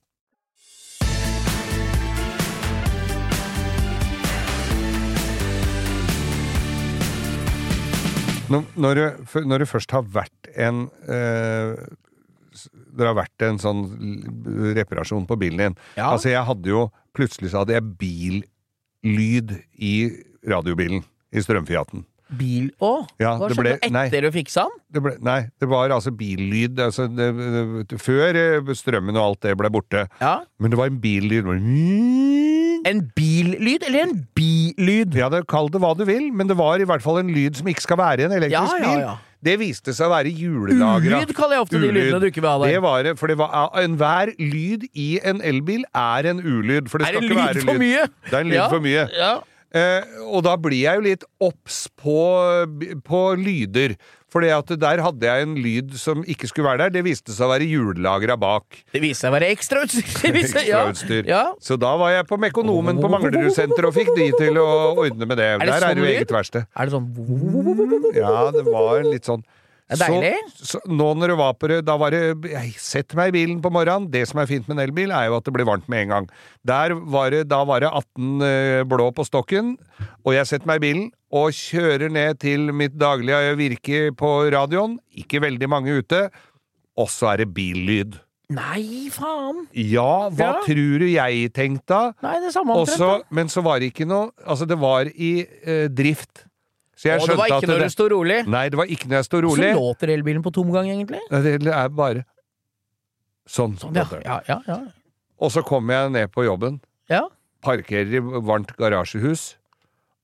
S3: Når, når, du, når du først har vært en eh, s- Det har vært en sånn reparasjon på bilen din.
S2: Ja.
S3: Altså, jeg hadde jo Plutselig så hadde jeg billyd i radiobilen. I strømfiaten.
S2: Bil òg?
S3: Ja,
S2: Hva
S3: det
S2: skjedde
S3: ble- nei.
S2: etter du fiksa den?
S3: Det ble, nei, det var altså billyd. Altså, det, det, før eh, strømmen og alt det ble borte.
S2: Ja.
S3: Men det var en billyd.
S2: En billyd eller en bilyd?
S3: Ja, Kall det hva du vil, men det var i hvert fall en lyd som ikke skal være i en elektrisk
S2: Ja, ja,
S3: bil. Det viste seg å være julelagra.
S2: Ulyd kaller jeg ofte de lydene du ikke vil ha der.
S3: Det var for det var enhver lyd i en elbil er en ulyd. For det skal
S2: det
S3: ikke
S2: lyd
S3: være
S2: for mye?
S3: Det er en lyd
S2: Ja.
S3: for mye.
S2: Ja.
S3: Eh, og da blir jeg jo litt obs på, på lyder. For der hadde jeg en lyd som ikke skulle være der. Det viste seg å være hjullagra bak.
S2: Det viste seg å være ekstrautstyr. Ja.
S3: Så da var jeg på Mekonomen på Manglerudsenteret og fikk de til å ordne med det.
S2: det
S3: Der er
S2: sånn
S3: det jo
S2: lyd?
S3: eget verksted.
S2: Er det sånn
S3: Ja, det var litt sånn
S2: er deilig.
S3: Så, så nå når det var på det, da var det Jeg setter meg i bilen på morgenen. Det som er fint med en elbil, er jo at det blir varmt med en gang. Der var det, da var det 18 eh, blå på stokken, og jeg setter meg i bilen og kjører ned til mitt daglige virke på radioen. Ikke veldig mange ute. Og så er det billyd.
S2: Nei, faen!
S3: Ja, hva
S2: Ja.
S3: tror du jeg tenkte da?
S2: Nei, det samme omtrent.
S3: så- men så var det ikke noe Altså, det var i eh, drift. Så jeg
S2: Og det var ikke når du sto rolig.
S3: Nei, det var ikke når jeg sto rolig.
S2: Så låter elbilen på tomgang, egentlig.
S3: Nei, Det er bare sånn.
S2: Sånn, ja. Ja, ja, ja.
S3: Og så kommer jeg ned på jobben,
S2: ja.
S3: parkerer i varmt garasjehus,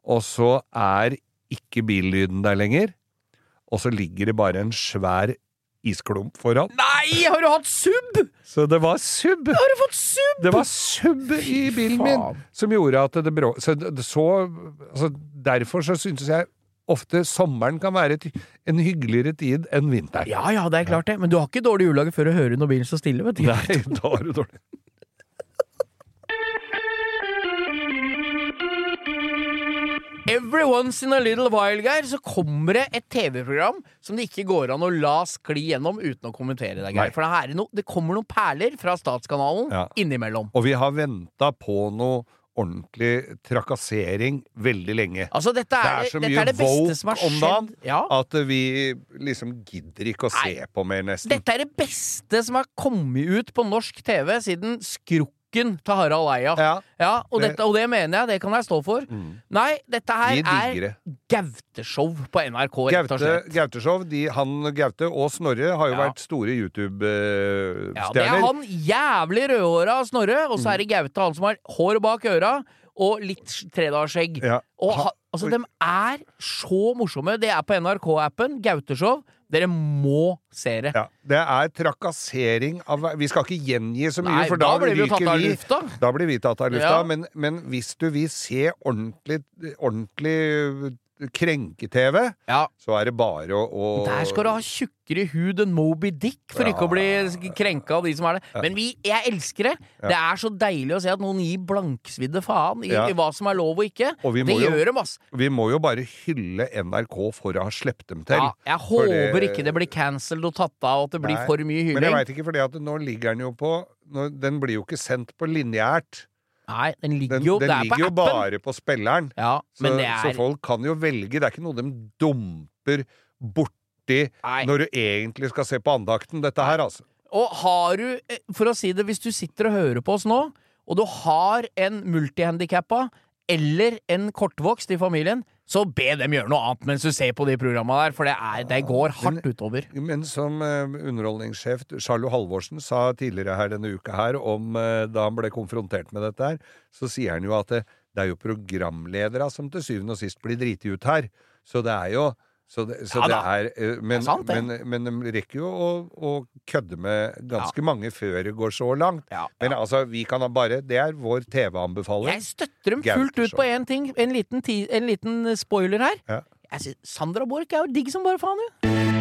S3: og så er ikke billyden der lenger. Og så ligger det bare en svær isklump foran.
S2: Nei, har du hatt sub?!
S3: Så det var sub!
S2: Har du fått sub?!
S3: Det var sub i bilen min som gjorde at det brå... Så, så altså, Derfor så syntes jeg ofte sommeren kan være en hyggeligere tid enn vinteren.
S2: Ja ja, det er klart det. Men du har ikke dårlig julelag før du hører når bilen står stille, vet du.
S3: Nei, da har du dårlig.
S2: Every once in a little while, Geir, så kommer det et TV-program som det ikke går an å la skli gjennom uten å kommentere det, Geir. For det, her er no, det kommer noen perler fra Statskanalen
S3: Ja.
S2: innimellom.
S3: Og vi har venta på noe ordentlig trakassering veldig lenge.
S2: Altså, dette er,
S3: Det er så mye
S2: er
S3: woke om dagen.
S2: Ja.
S3: At vi liksom gidder ikke å se på mer, nesten.
S2: Dette er det beste som har kommet ut på norsk TV siden Skrukken til Harald Eia.
S3: Ja.
S2: Ja, og,
S3: Det-
S2: dette, og det mener jeg, det kan jeg stå for.
S3: Mm.
S2: Nei, dette her er Gauteshow på NRK, rett og slett.
S3: Gauteshow, han Gaute og Snorre har jo
S2: Ja.
S3: vært store YouTube-stjerner.
S2: det er han jævlig rødhåra Snorre, og så er det Gaute, han som har hår bak øra og litt tredagsskjegg.
S3: Ja.
S2: Og altså, de er så morsomme. Det er på NRK-appen. Gauteshow. Dere må se det.
S3: Ja, det er trakassering av Vi skal ikke gjengi så mye,
S2: Nei,
S3: for
S2: da
S3: da,
S2: blir vi tatt av lufta.
S3: Da blir vi tatt av lufta.
S2: Ja.
S3: Men, men hvis du vil se ordentlig, ordentlig krenke-TV,
S2: Ja,
S3: så er det bare å, å
S2: Der skal du ha tjukkere hud enn Moby Dick for ikke å bli krenka av de som er det. Men vi, jeg elsker det. Det er så deilig å se at noen gir blanksvidde faen i,
S3: Ja.
S2: i hva som er lov og ikke.
S3: Og
S2: Det
S3: jo-
S2: gjør dem, ass.
S3: Vi må jo bare hylle NRK for å ha sluppet dem til.
S2: Ja, jeg
S3: håper det-
S2: ikke det blir cancelled og tatt av, og at det blir
S3: Nei,
S2: for mye hylling.
S3: Men jeg veit ikke, at nå ligger den jo på nå, Den blir jo ikke sendt på lineært.
S2: Nei, den ligger jo
S3: den
S2: den er
S3: ligger
S2: på
S3: jo bare på spilleren.
S2: Ja,
S3: Så,
S2: men det
S3: så
S2: er
S3: folk kan jo velge. Det er ikke noe de dumper borti
S2: Nei.
S3: når du egentlig skal se på andakten, dette her, altså.
S2: Og har du, eh, for å si det, hvis du sitter og hører på oss nå, og du har en multihandikappa eller en kortvokst i familien, så be dem gjøre noe annet mens du ser på de programma der, for det, er, det går hardt utover.
S3: Men som eh, underholdningssjef Charlo Halvorsen sa tidligere her denne uka her, om eh, da han ble konfrontert med dette her, så sier han jo at det, det er jo programledere som til syvende og sist blir driti ut her. Så det er jo så det, så
S2: Ja
S3: det
S2: da.
S3: er eh, men,
S2: Det er sant, det.
S3: men, men de rekker jo å, å kødde med ganske mange før det går så langt.
S2: Ja,
S3: Men altså, vi kan ha bare Det er vår TV-anbefaling.
S2: Jeg støtter dem fullt ut på én ting. En liten, ti, en liten spoiler her.
S3: Ja.
S2: Synes, Sandra Borch er jo digg som bare faen, hun.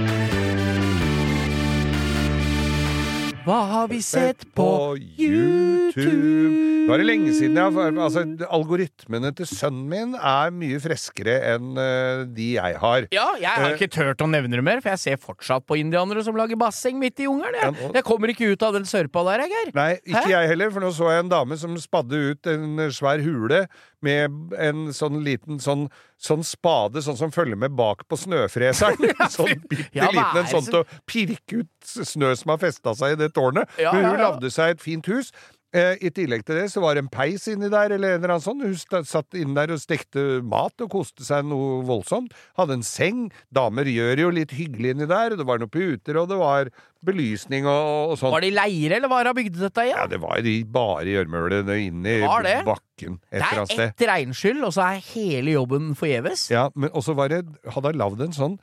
S2: Hva har vi sett på YouTube?
S3: Nå er det lenge siden jeg har Altså, algoritmene til sønnen min er mye freskere enn eh, de jeg har.
S2: Ja, jeg har
S3: Eh.
S2: ikke turt å nevne det mer, for jeg ser fortsatt på indianere som lager basseng midt i jungelen. Jeg. jeg kommer ikke ut av den sørpa der, jeg, Geir.
S3: Nei, ikke
S2: Hæ?
S3: jeg heller, for nå så jeg en dame som spadde ut en svær hule med en sånn liten sånn, sånn spade, sånn som følger med bak på snøfreseren. sånn bitte
S2: Ja,
S3: liten en sånn til å pirke ut snø som har festa seg i det tårnet. Men hun lagde seg et fint hus. Eh, I tillegg til det så var det en peis inni der, eller en eller annen sånn. Hun satt inne der og stekte mat og koste seg noe voldsomt. Hadde en seng. Damer gjør jo litt hyggelig inni der. Det var noen puter, og det var belysning og, og sånn.
S2: Var det i leire, eller hva har hun bygd dette i?
S3: Ja, det var i bare gjørmølet inne i
S2: Det var det.
S3: bakken et eller
S2: er
S3: annet sted.
S2: Det er ett regnskyll, og så er hele jobben forgjeves.
S3: Ja, men også var det Hadde han lagd en sånn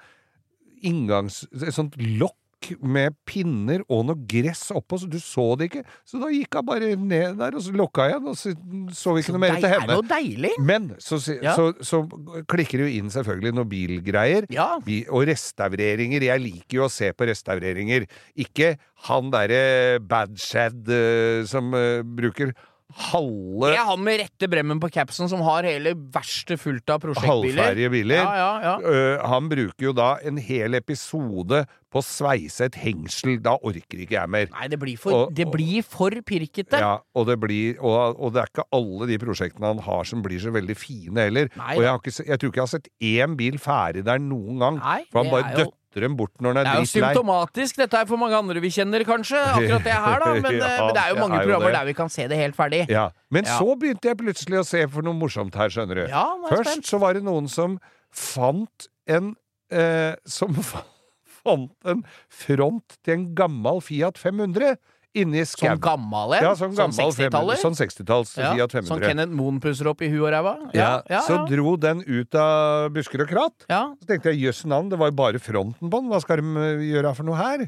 S3: inngangs... Et sånt lokk med pinner og noe gress oppå, så du så det ikke. Så da gikk hun bare ned der, og så lukka igjen, og så så vi ikke noe mer
S2: det
S3: til
S2: er
S3: henne.
S2: jo deilig.
S3: Men så, så,
S2: Ja.
S3: så, så klikker det jo inn selvfølgelig noen bilgreier.
S2: Ja.
S3: Og restaureringer. Jeg liker jo å se på restaureringer. Ikke han derre Badshad eh, som uh, bruker halve
S2: Det er han med rette bremmen på capsen som har hele verkstedet fullt av prosjektbiler.
S3: halvferdige biler.
S2: Ja, ja, ja.
S3: Uh, han bruker jo da en hel episode på å sveise et hengsel. Da orker ikke jeg mer.
S2: Nei, det blir for,
S3: Og-
S2: det blir for pirkete.
S3: Ja, og det, blir, og, og det er ikke alle de prosjektene han har som blir så veldig fine heller.
S2: Nei
S3: og jeg, har ikke, jeg tror ikke jeg har sett én bil ferdig der noen gang.
S2: Nei,
S3: for han bare
S2: jo-
S3: døtter dem bort når han
S2: Det
S3: er
S2: er jo symptomatisk. Dette er for mange andre vi kjenner, kanskje. Akkurat det her, da. Men,
S3: Ja,
S2: eh, men det er jo mange
S3: er jo
S2: programmer
S3: det.
S2: der vi kan se det helt ferdig.
S3: Ja. Men
S2: Ja.
S3: så begynte jeg plutselig å se for noe morsomt her, skjønner du.
S2: Ja, er
S3: Først
S2: spent.
S3: så var det noen som fant en eh, Som fant en front til en gammel Fiat 500 inni
S2: Sånn
S3: gammel
S2: gammal en?
S3: Ja, sånn gammel
S2: 60-taller?
S3: sånn 60-talls
S2: Ja,
S3: Fiat 500.
S2: Sånn Kenneth Moen pusser opp i huet og ræva?
S3: ja,
S2: ja,
S3: Så dro den ut av busker og kratt.
S2: ja.
S3: Så tenkte jeg jøss navn, det var jo bare fronten på den, hva skal de eh, gjøre for noe her?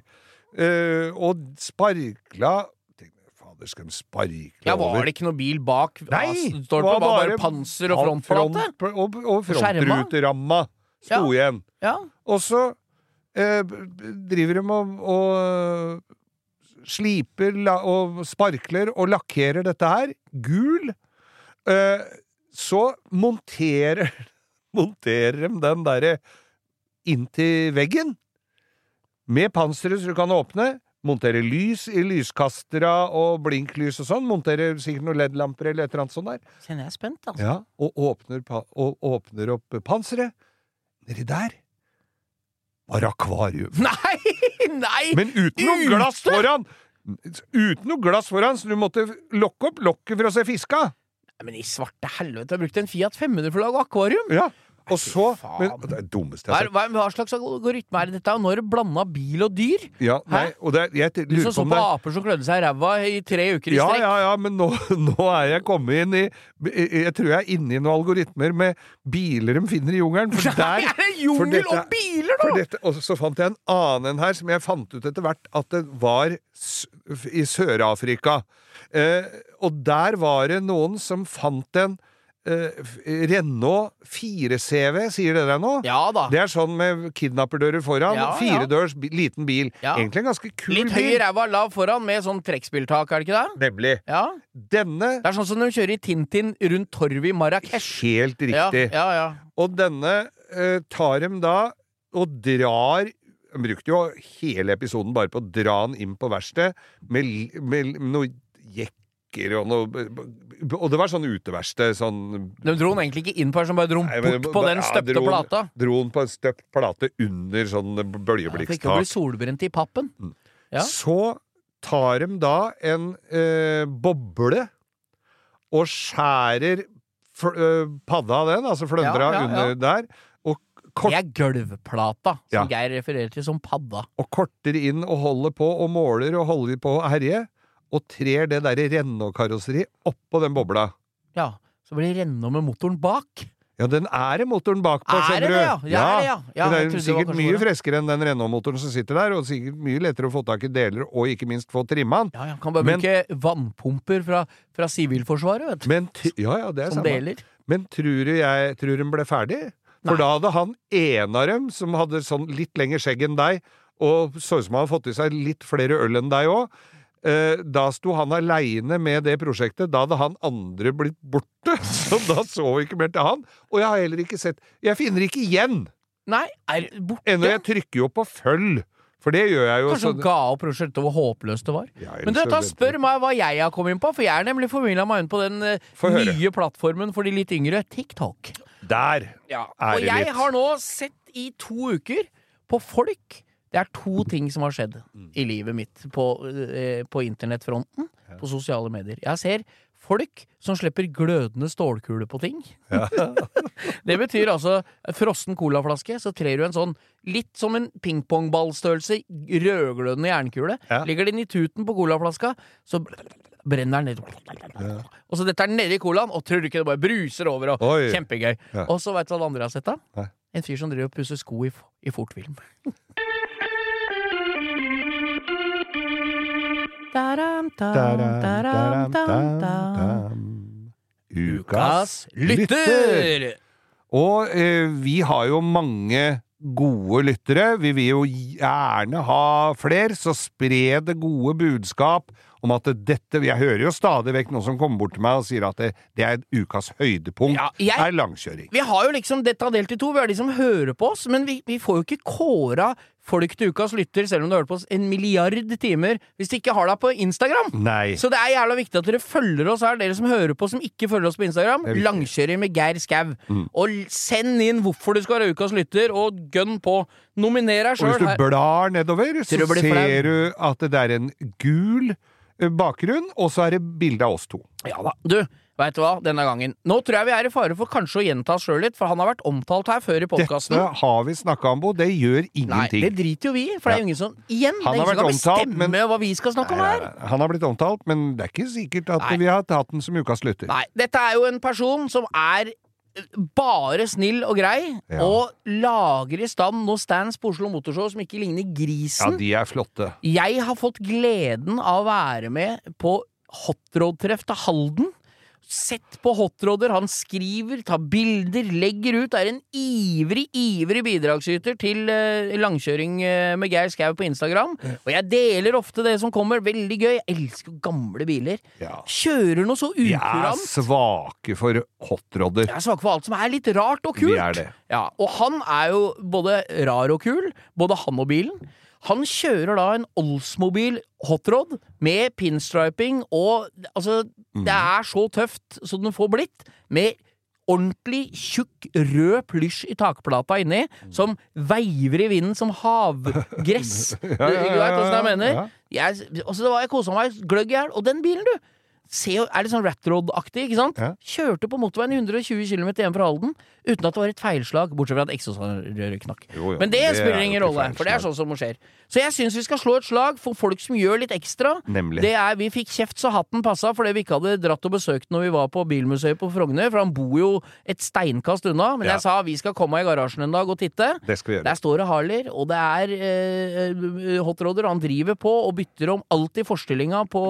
S3: Uh, og sparkla Fader, skal de sparkle
S2: Ja, Var
S3: over
S2: det ikke noe bil bak?
S3: Nei!
S2: Ah,
S3: det
S2: var, det bare panser og frontplate?
S3: front- og, og frontruteramma sto
S2: Ja.
S3: igjen.
S2: Ja.
S3: Og så eh, driver de og, og sliper og sparkler og lakkerer dette her. Gul. Eh, så monterer monterer de den derre inntil veggen med panseret så du kan åpne. Montere lys i lyskastere og blinklys og sånn. Montere sikkert noen LED-lamper eller et eller annet sånt der.
S2: Kjenner jeg er spent, altså.
S3: Ja, og åpner, og åpner opp panseret. Nedi der var akvarium.
S2: Nei! Nei!
S3: Men uten noe glass foran! Uten noe glass foran, så du måtte lokke opp lokket for å se fiska.
S2: Men i svarte helvete, jeg har brukt en Fiat 500 for å lage akvarium!
S3: Ja, og så men, Det er dummeste jeg har sett.
S2: hva, hva slags algoritme er dette? Når blanda bil og dyr?
S3: Ja, nei, og det, jeg jeg
S2: Du som så på aper som klødde seg i ræva i tre uker i
S3: ja,
S2: strekk.
S3: ja, ja, men nå, nå er jeg kommet inn i Jeg tror jeg er inne i noen algoritmer med biler de finner i jungelen. For der
S2: er det jungel
S3: dette-
S2: og biler, da!
S3: dette, og så fant jeg en annen en her som jeg fant ut etter hvert at det var i Sør-Afrika. Eh, og der var det noen som fant en f- Renault 4CV, sier det deg nå?
S2: Ja da.
S3: Det er sånn med kidnapperdører foran.
S2: Ja.
S3: Firedørs ja. liten bil.
S2: Ja.
S3: Egentlig en ganske kul bil.
S2: Litt høy ræva, lav foran, med sånn trekkspilltak, er det ikke det?
S3: Nemlig.
S2: Ja.
S3: Denne
S2: Det er sånn som de kjører i Tintin rundt torvet i Marrakech.
S3: Helt riktig.
S2: ja, ja.
S3: Og denne uh, tar dem da og drar De brukte jo hele episoden bare på å dra den inn på verkstedet med, med noe jekker og noe Og det var sånn uteverksted, sånn
S2: De dro den egentlig ikke inn på her, som bare dro den bort på den
S3: ja,
S2: støpte
S3: dro
S2: plata.
S3: Dro den på en støpt plate under sånn
S2: For ikke bli solbrent i pappen. Ja.
S3: Så tar de da en eh, boble og skjærer øh, padda av den, altså fløndra
S2: Ja, ja, ja.
S3: under der, kort,
S2: Det er gulvplata, som
S3: Ja.
S2: Geir refererer til som padda.
S3: og korter inn og holder på og måler og holder på å herje, og trer det derre Renault-karosseriet oppå den bobla.
S2: Ja, Så blir det Renault med motoren bak.
S3: Ja, den er det motoren bakpå,
S2: Er
S3: skjønner du.
S2: ja? Ja, ja. Ja, den
S3: er sikkert mye freskere enn den Renault-motoren som sitter der, og sikkert mye lettere å få tak i deler, og ikke minst få trimma den.
S2: Ja, ja, Kan bare
S3: Men-
S2: bruke vannpumper fra, fra Sivilforsvaret, vet du.
S3: Men ja, ja, det er
S2: Som
S3: samme.
S2: deler.
S3: Men tror du jeg tror hun ble ferdig? For
S2: Nei.
S3: da hadde han en av dem, som hadde sånn litt lengre skjegg enn deg, og så ut som han hadde fått i seg litt flere øl enn deg òg, da sto han aleine med det prosjektet. Da hadde han andre blitt borte, så da så vi ikke mer til han. Og jeg har heller ikke sett Jeg finner ikke igjen!
S2: Nei, er borte?
S3: Ennå jeg trykker jo på følg, for det gjør jeg jo.
S2: Kanskje hun ga opp prosjektet hvor håpløst det var.
S3: Ja,
S2: Men du, ta spør meg hva jeg har kommet inn på, for jeg er nemlig formidla meg inn på den eh,
S3: høre.
S2: nye plattformen for de litt yngre, TikTok.
S3: Der!
S2: Ja,
S3: Er
S2: og jeg har nå sett i to uker på folk Det er to ting som har skjedd
S3: Mm.
S2: i livet mitt på, eh, på internettfronten, på sosiale medier. Jeg ser folk som slipper glødende stålkuler på ting. det betyr altså frossen colaflaske, så trer du en sånn litt som en pingpongballstørrelse rødglødende jernkule.
S3: Ja.
S2: Ligger den i tuten på colaflaska, så brenner den ned. Og så dette den nedi colaen, og tror du ikke det bare bruser over, og
S3: Oi.
S2: kjempegøy.
S3: Ja.
S2: Og så veit du hva det andre jeg har sett, da? En fyr som driver og pusser sko i, i fortfilm. Daram, daram,
S3: Ukas
S2: lytter!
S3: Og eh, vi har jo mange gode lyttere. Vi vil jo gjerne ha flere, så spre det gode budskap om at dette Jeg hører jo stadig vekk noen som kommer bort til meg og sier at det, det er ukas høydepunkt,
S2: Ja, jeg-
S3: er langkjøring.
S2: Vi har jo liksom dette delt i to. Vi har de som hører på oss, men vi, vi får jo ikke kåra folk til ukas lytter, selv om du hørt på oss en milliard timer, hvis de ikke har deg på Instagram.
S3: Nei.
S2: Så det er jævla viktig at dere følger oss her, dere som hører på som ikke følger oss på Instagram. Langkjøring med Geir Skau. Og send inn hvorfor du skal være ukas lytter, og gønn på. Nominer deg
S3: Og hvis du blar nedover, så ser du at det er en gul bakgrunn, og så er det bilde av oss to.
S2: Ja da. Du, veit du hva, denne gangen. Nå tror jeg vi er i fare for kanskje å gjenta oss sjøl litt, for han har vært omtalt her før i podkasten.
S3: Dette har vi snakka om, Bo. Det gjør ingenting.
S2: Nei, det driter jo vi i, for det er jo ingen som Igjen, det er ingen som kan
S3: omtalt,
S2: bestemme
S3: men-
S2: hva vi skal snakke om her.
S3: Han har blitt omtalt, men det er ikke sikkert at
S2: Nei.
S3: vi har tatt den som ukas lytter.
S2: Nei, dette er jo en person som er eh, bare snill og grei,
S3: Ja.
S2: og lager i stand noen stands på Oslo Motorshow som ikke ligner grisen.
S3: Ja, de er flotte.
S2: Jeg har fått gleden av å være med på hotrod-treff til Halden. Sett på hotrodder, han skriver, tar bilder, legger ut, er en ivrig, ivrig bidragsyter til eh, langkjøring eh, med Geir Skau på Instagram. Og jeg deler ofte det som kommer, veldig gøy. Jeg elsker gamle biler.
S3: Ja.
S2: Kjører noe så ukurant.
S3: Vi er svake for hotrodder.
S2: Jeg er svake for alt som er litt rart og kult.
S3: Vi er det.
S2: Ja, og han er jo både rar og kul, både han og bilen. Han kjører da en Oldsmobil hotrod med pinstriping og Altså, det er så tøft som den får blitt, med ordentlig tjukk rød plysj i takplata inni, som veiver i vinden som havgress. Du, du vet åssen jeg mener?
S3: ja.
S2: Jeg, altså, det var, jeg kosa meg gløgg i hjel. Og den bilen, du! Se, er litt sånn Ratrod-aktig, ikke sant?
S3: Ja.
S2: Kjørte på motorveien i 120 km hjem fra Halden uten at det var et feilslag, bortsett fra at eksosrøret knakk.
S3: Jo, jo,
S2: Men det,
S3: det er
S2: spiller ingen rolle, for det er sånn som skjer. Så jeg syns vi skal slå et slag for folk som gjør litt ekstra.
S3: Nemlig.
S2: Det er, Vi fikk kjeft så hatten passa fordi vi ikke hadde dratt og besøkt når vi var på Bilmuseet på Frogner, for han bor jo et steinkast unna. Men
S3: Ja.
S2: jeg sa vi skal komme i garasjen en dag og titte.
S3: Det skal vi gjøre.
S2: Der står det Harler, og det er eh, hotrodder. Han driver på og bytter om alltid forstillinga på,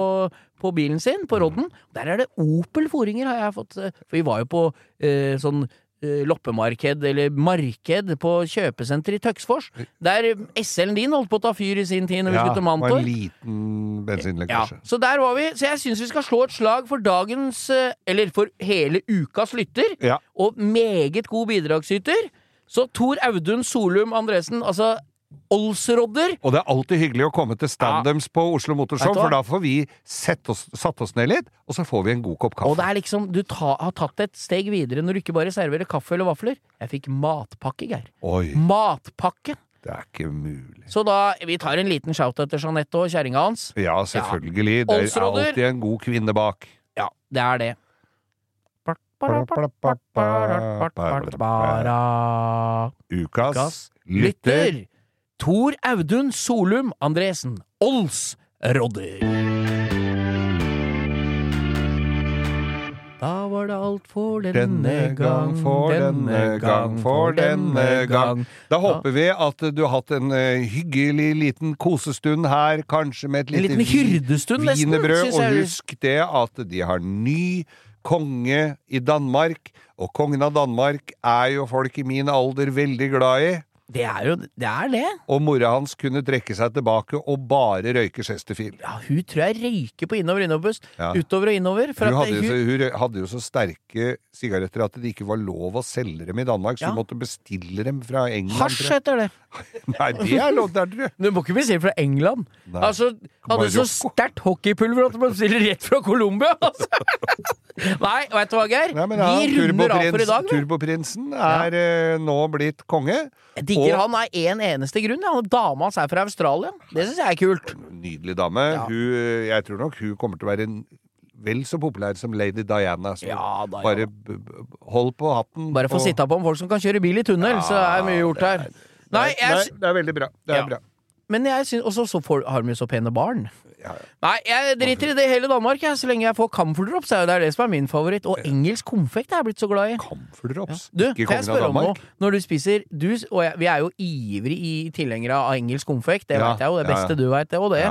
S2: på bilen sin, på rodden. Der er det Opel foringer, har jeg fått. eh, For vi var jo på eh, sånn eh, loppemarked, eller marked, på kjøpesenter i Tøksfors. Der SL-en din holdt på å ta fyr i sin tid når vi
S3: Ja,
S2: skulle til Mantor.
S3: en liten
S2: Ja, så der var vi. Så jeg syns vi skal slå et slag for dagens, eh, eller for hele ukas lytter,
S3: Ja.
S2: og meget god bidragsyter. Så Tor Audun Solum Andresen, altså Olsrodder.
S3: Og det er alltid hyggelig å komme til standups på Oslo Motorshow, for da får vi oss, satt oss ned litt, og så får vi en god kopp kaffe.
S2: Og det er liksom, du ta, har tatt et steg videre når du ikke bare serverer kaffe eller vafler. Jeg fikk matpakke, Geir.
S3: Oi,
S2: Matpakke!
S3: det er ikke mulig.
S2: Så da, vi tar en liten shout etter Jeanette og kjerringa hans.
S3: Ja, selvfølgelig. Det er alltid en god kvinne bak.
S2: Ja, det er det.
S3: Ukas
S2: Ukas
S3: lytter.
S2: Tor Audun Solum Andresen. Ols Rodder. Da var det alt for denne,
S3: Denne gang, for denne gang, for denne gang. Da håper vi at du har hatt en uh, hyggelig liten kosestund her, kanskje med et
S2: En
S3: lite
S2: liten hyrdestund, nesten,
S3: wienerbrød. Og husk det at de har ny konge i Danmark, og kongen av Danmark er jo folk i min alder veldig glad i.
S2: Det er jo det. Er det.
S3: Og mora hans kunne trekke seg tilbake og bare røyke Chesterfield.
S2: Ja, hun tror jeg røyker på innover innoverbuss.
S3: Ja.
S2: Utover og innover.
S3: Hun hadde,
S2: hun,
S3: så, hun hadde jo så sterke sigaretter at det ikke var lov å selge dem i Danmark, så
S2: Ja.
S3: hun måtte bestille dem fra England.
S2: Hasj heter det.
S3: Nei, det er lov der, tror jeg.
S2: Du må ikke bestille fra England.
S3: Nei.
S2: Altså, hadde så sterkt hockeypulver at du må bestille rett fra Colombia! Altså. Nei, vet du hva, Geir?
S3: Nei, men ja,
S2: Vi runder av for i dag.
S3: Turboprinsen er ja. nå blitt konge.
S2: Jeg digger
S3: Og-
S2: han av én en eneste grunn. Ja. Dama hans er fra Australia. Det syns jeg er kult.
S3: Nydelig dame.
S2: Ja.
S3: Hun, jeg tror nok hun kommer til å være en, vel så populær som lady Diana.
S2: Ja, da, ja.
S3: bare hold på hatten.
S2: Bare få
S3: og-
S2: sitte på om folk som kan kjøre bil i tunnel, så er mye gjort her.
S3: er-
S2: Nei,
S3: det,
S2: jeg,
S3: er, det er veldig bra. Det er
S2: Ja.
S3: bra.
S2: men jeg syns Og så har de jo så pene barn.
S3: Ja, ja.
S2: Nei, jeg driter i det hele Danmark, jeg, så lenge jeg får Camphor Drops. er Det er det som er min favoritt. Og engelsk konfekt er jeg blitt så glad i.
S3: Comfort Ja.
S2: Du,
S3: ikke
S2: kan jeg spørre om noe? Når du spiser du, Og jeg, vi er jo ivrig i tilhengere av engelsk konfekt, det
S3: Ja,
S2: vet jeg jo. Det beste du veit, det og det.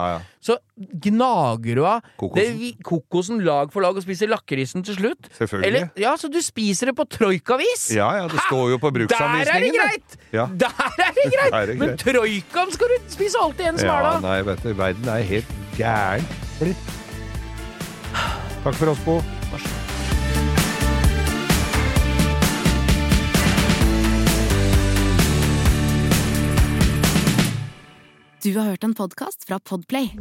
S2: Så gnager du av
S3: Kokosen.
S2: det, kokosen lag for lag og spiser lakrisen til slutt?
S3: Selvfølgelig.
S2: Eller, ja, så du spiser det på troikavis?
S3: Ja, ja, det står jo på
S2: Der er det
S3: bruksanvisningen.
S2: greit! Der er det greit!
S3: Der er det
S2: Men
S3: greit.
S2: troikaen skal du spise alltid en som
S3: Ja, nei, vet du, verden er helt gæren blitt. Takk for oss, Bo.
S5: Du har hørt en podkast fra Podplay.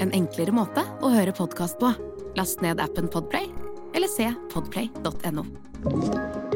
S5: En enklere måte å høre podkast på. Last ned appen Podplay, eller se podplay.no.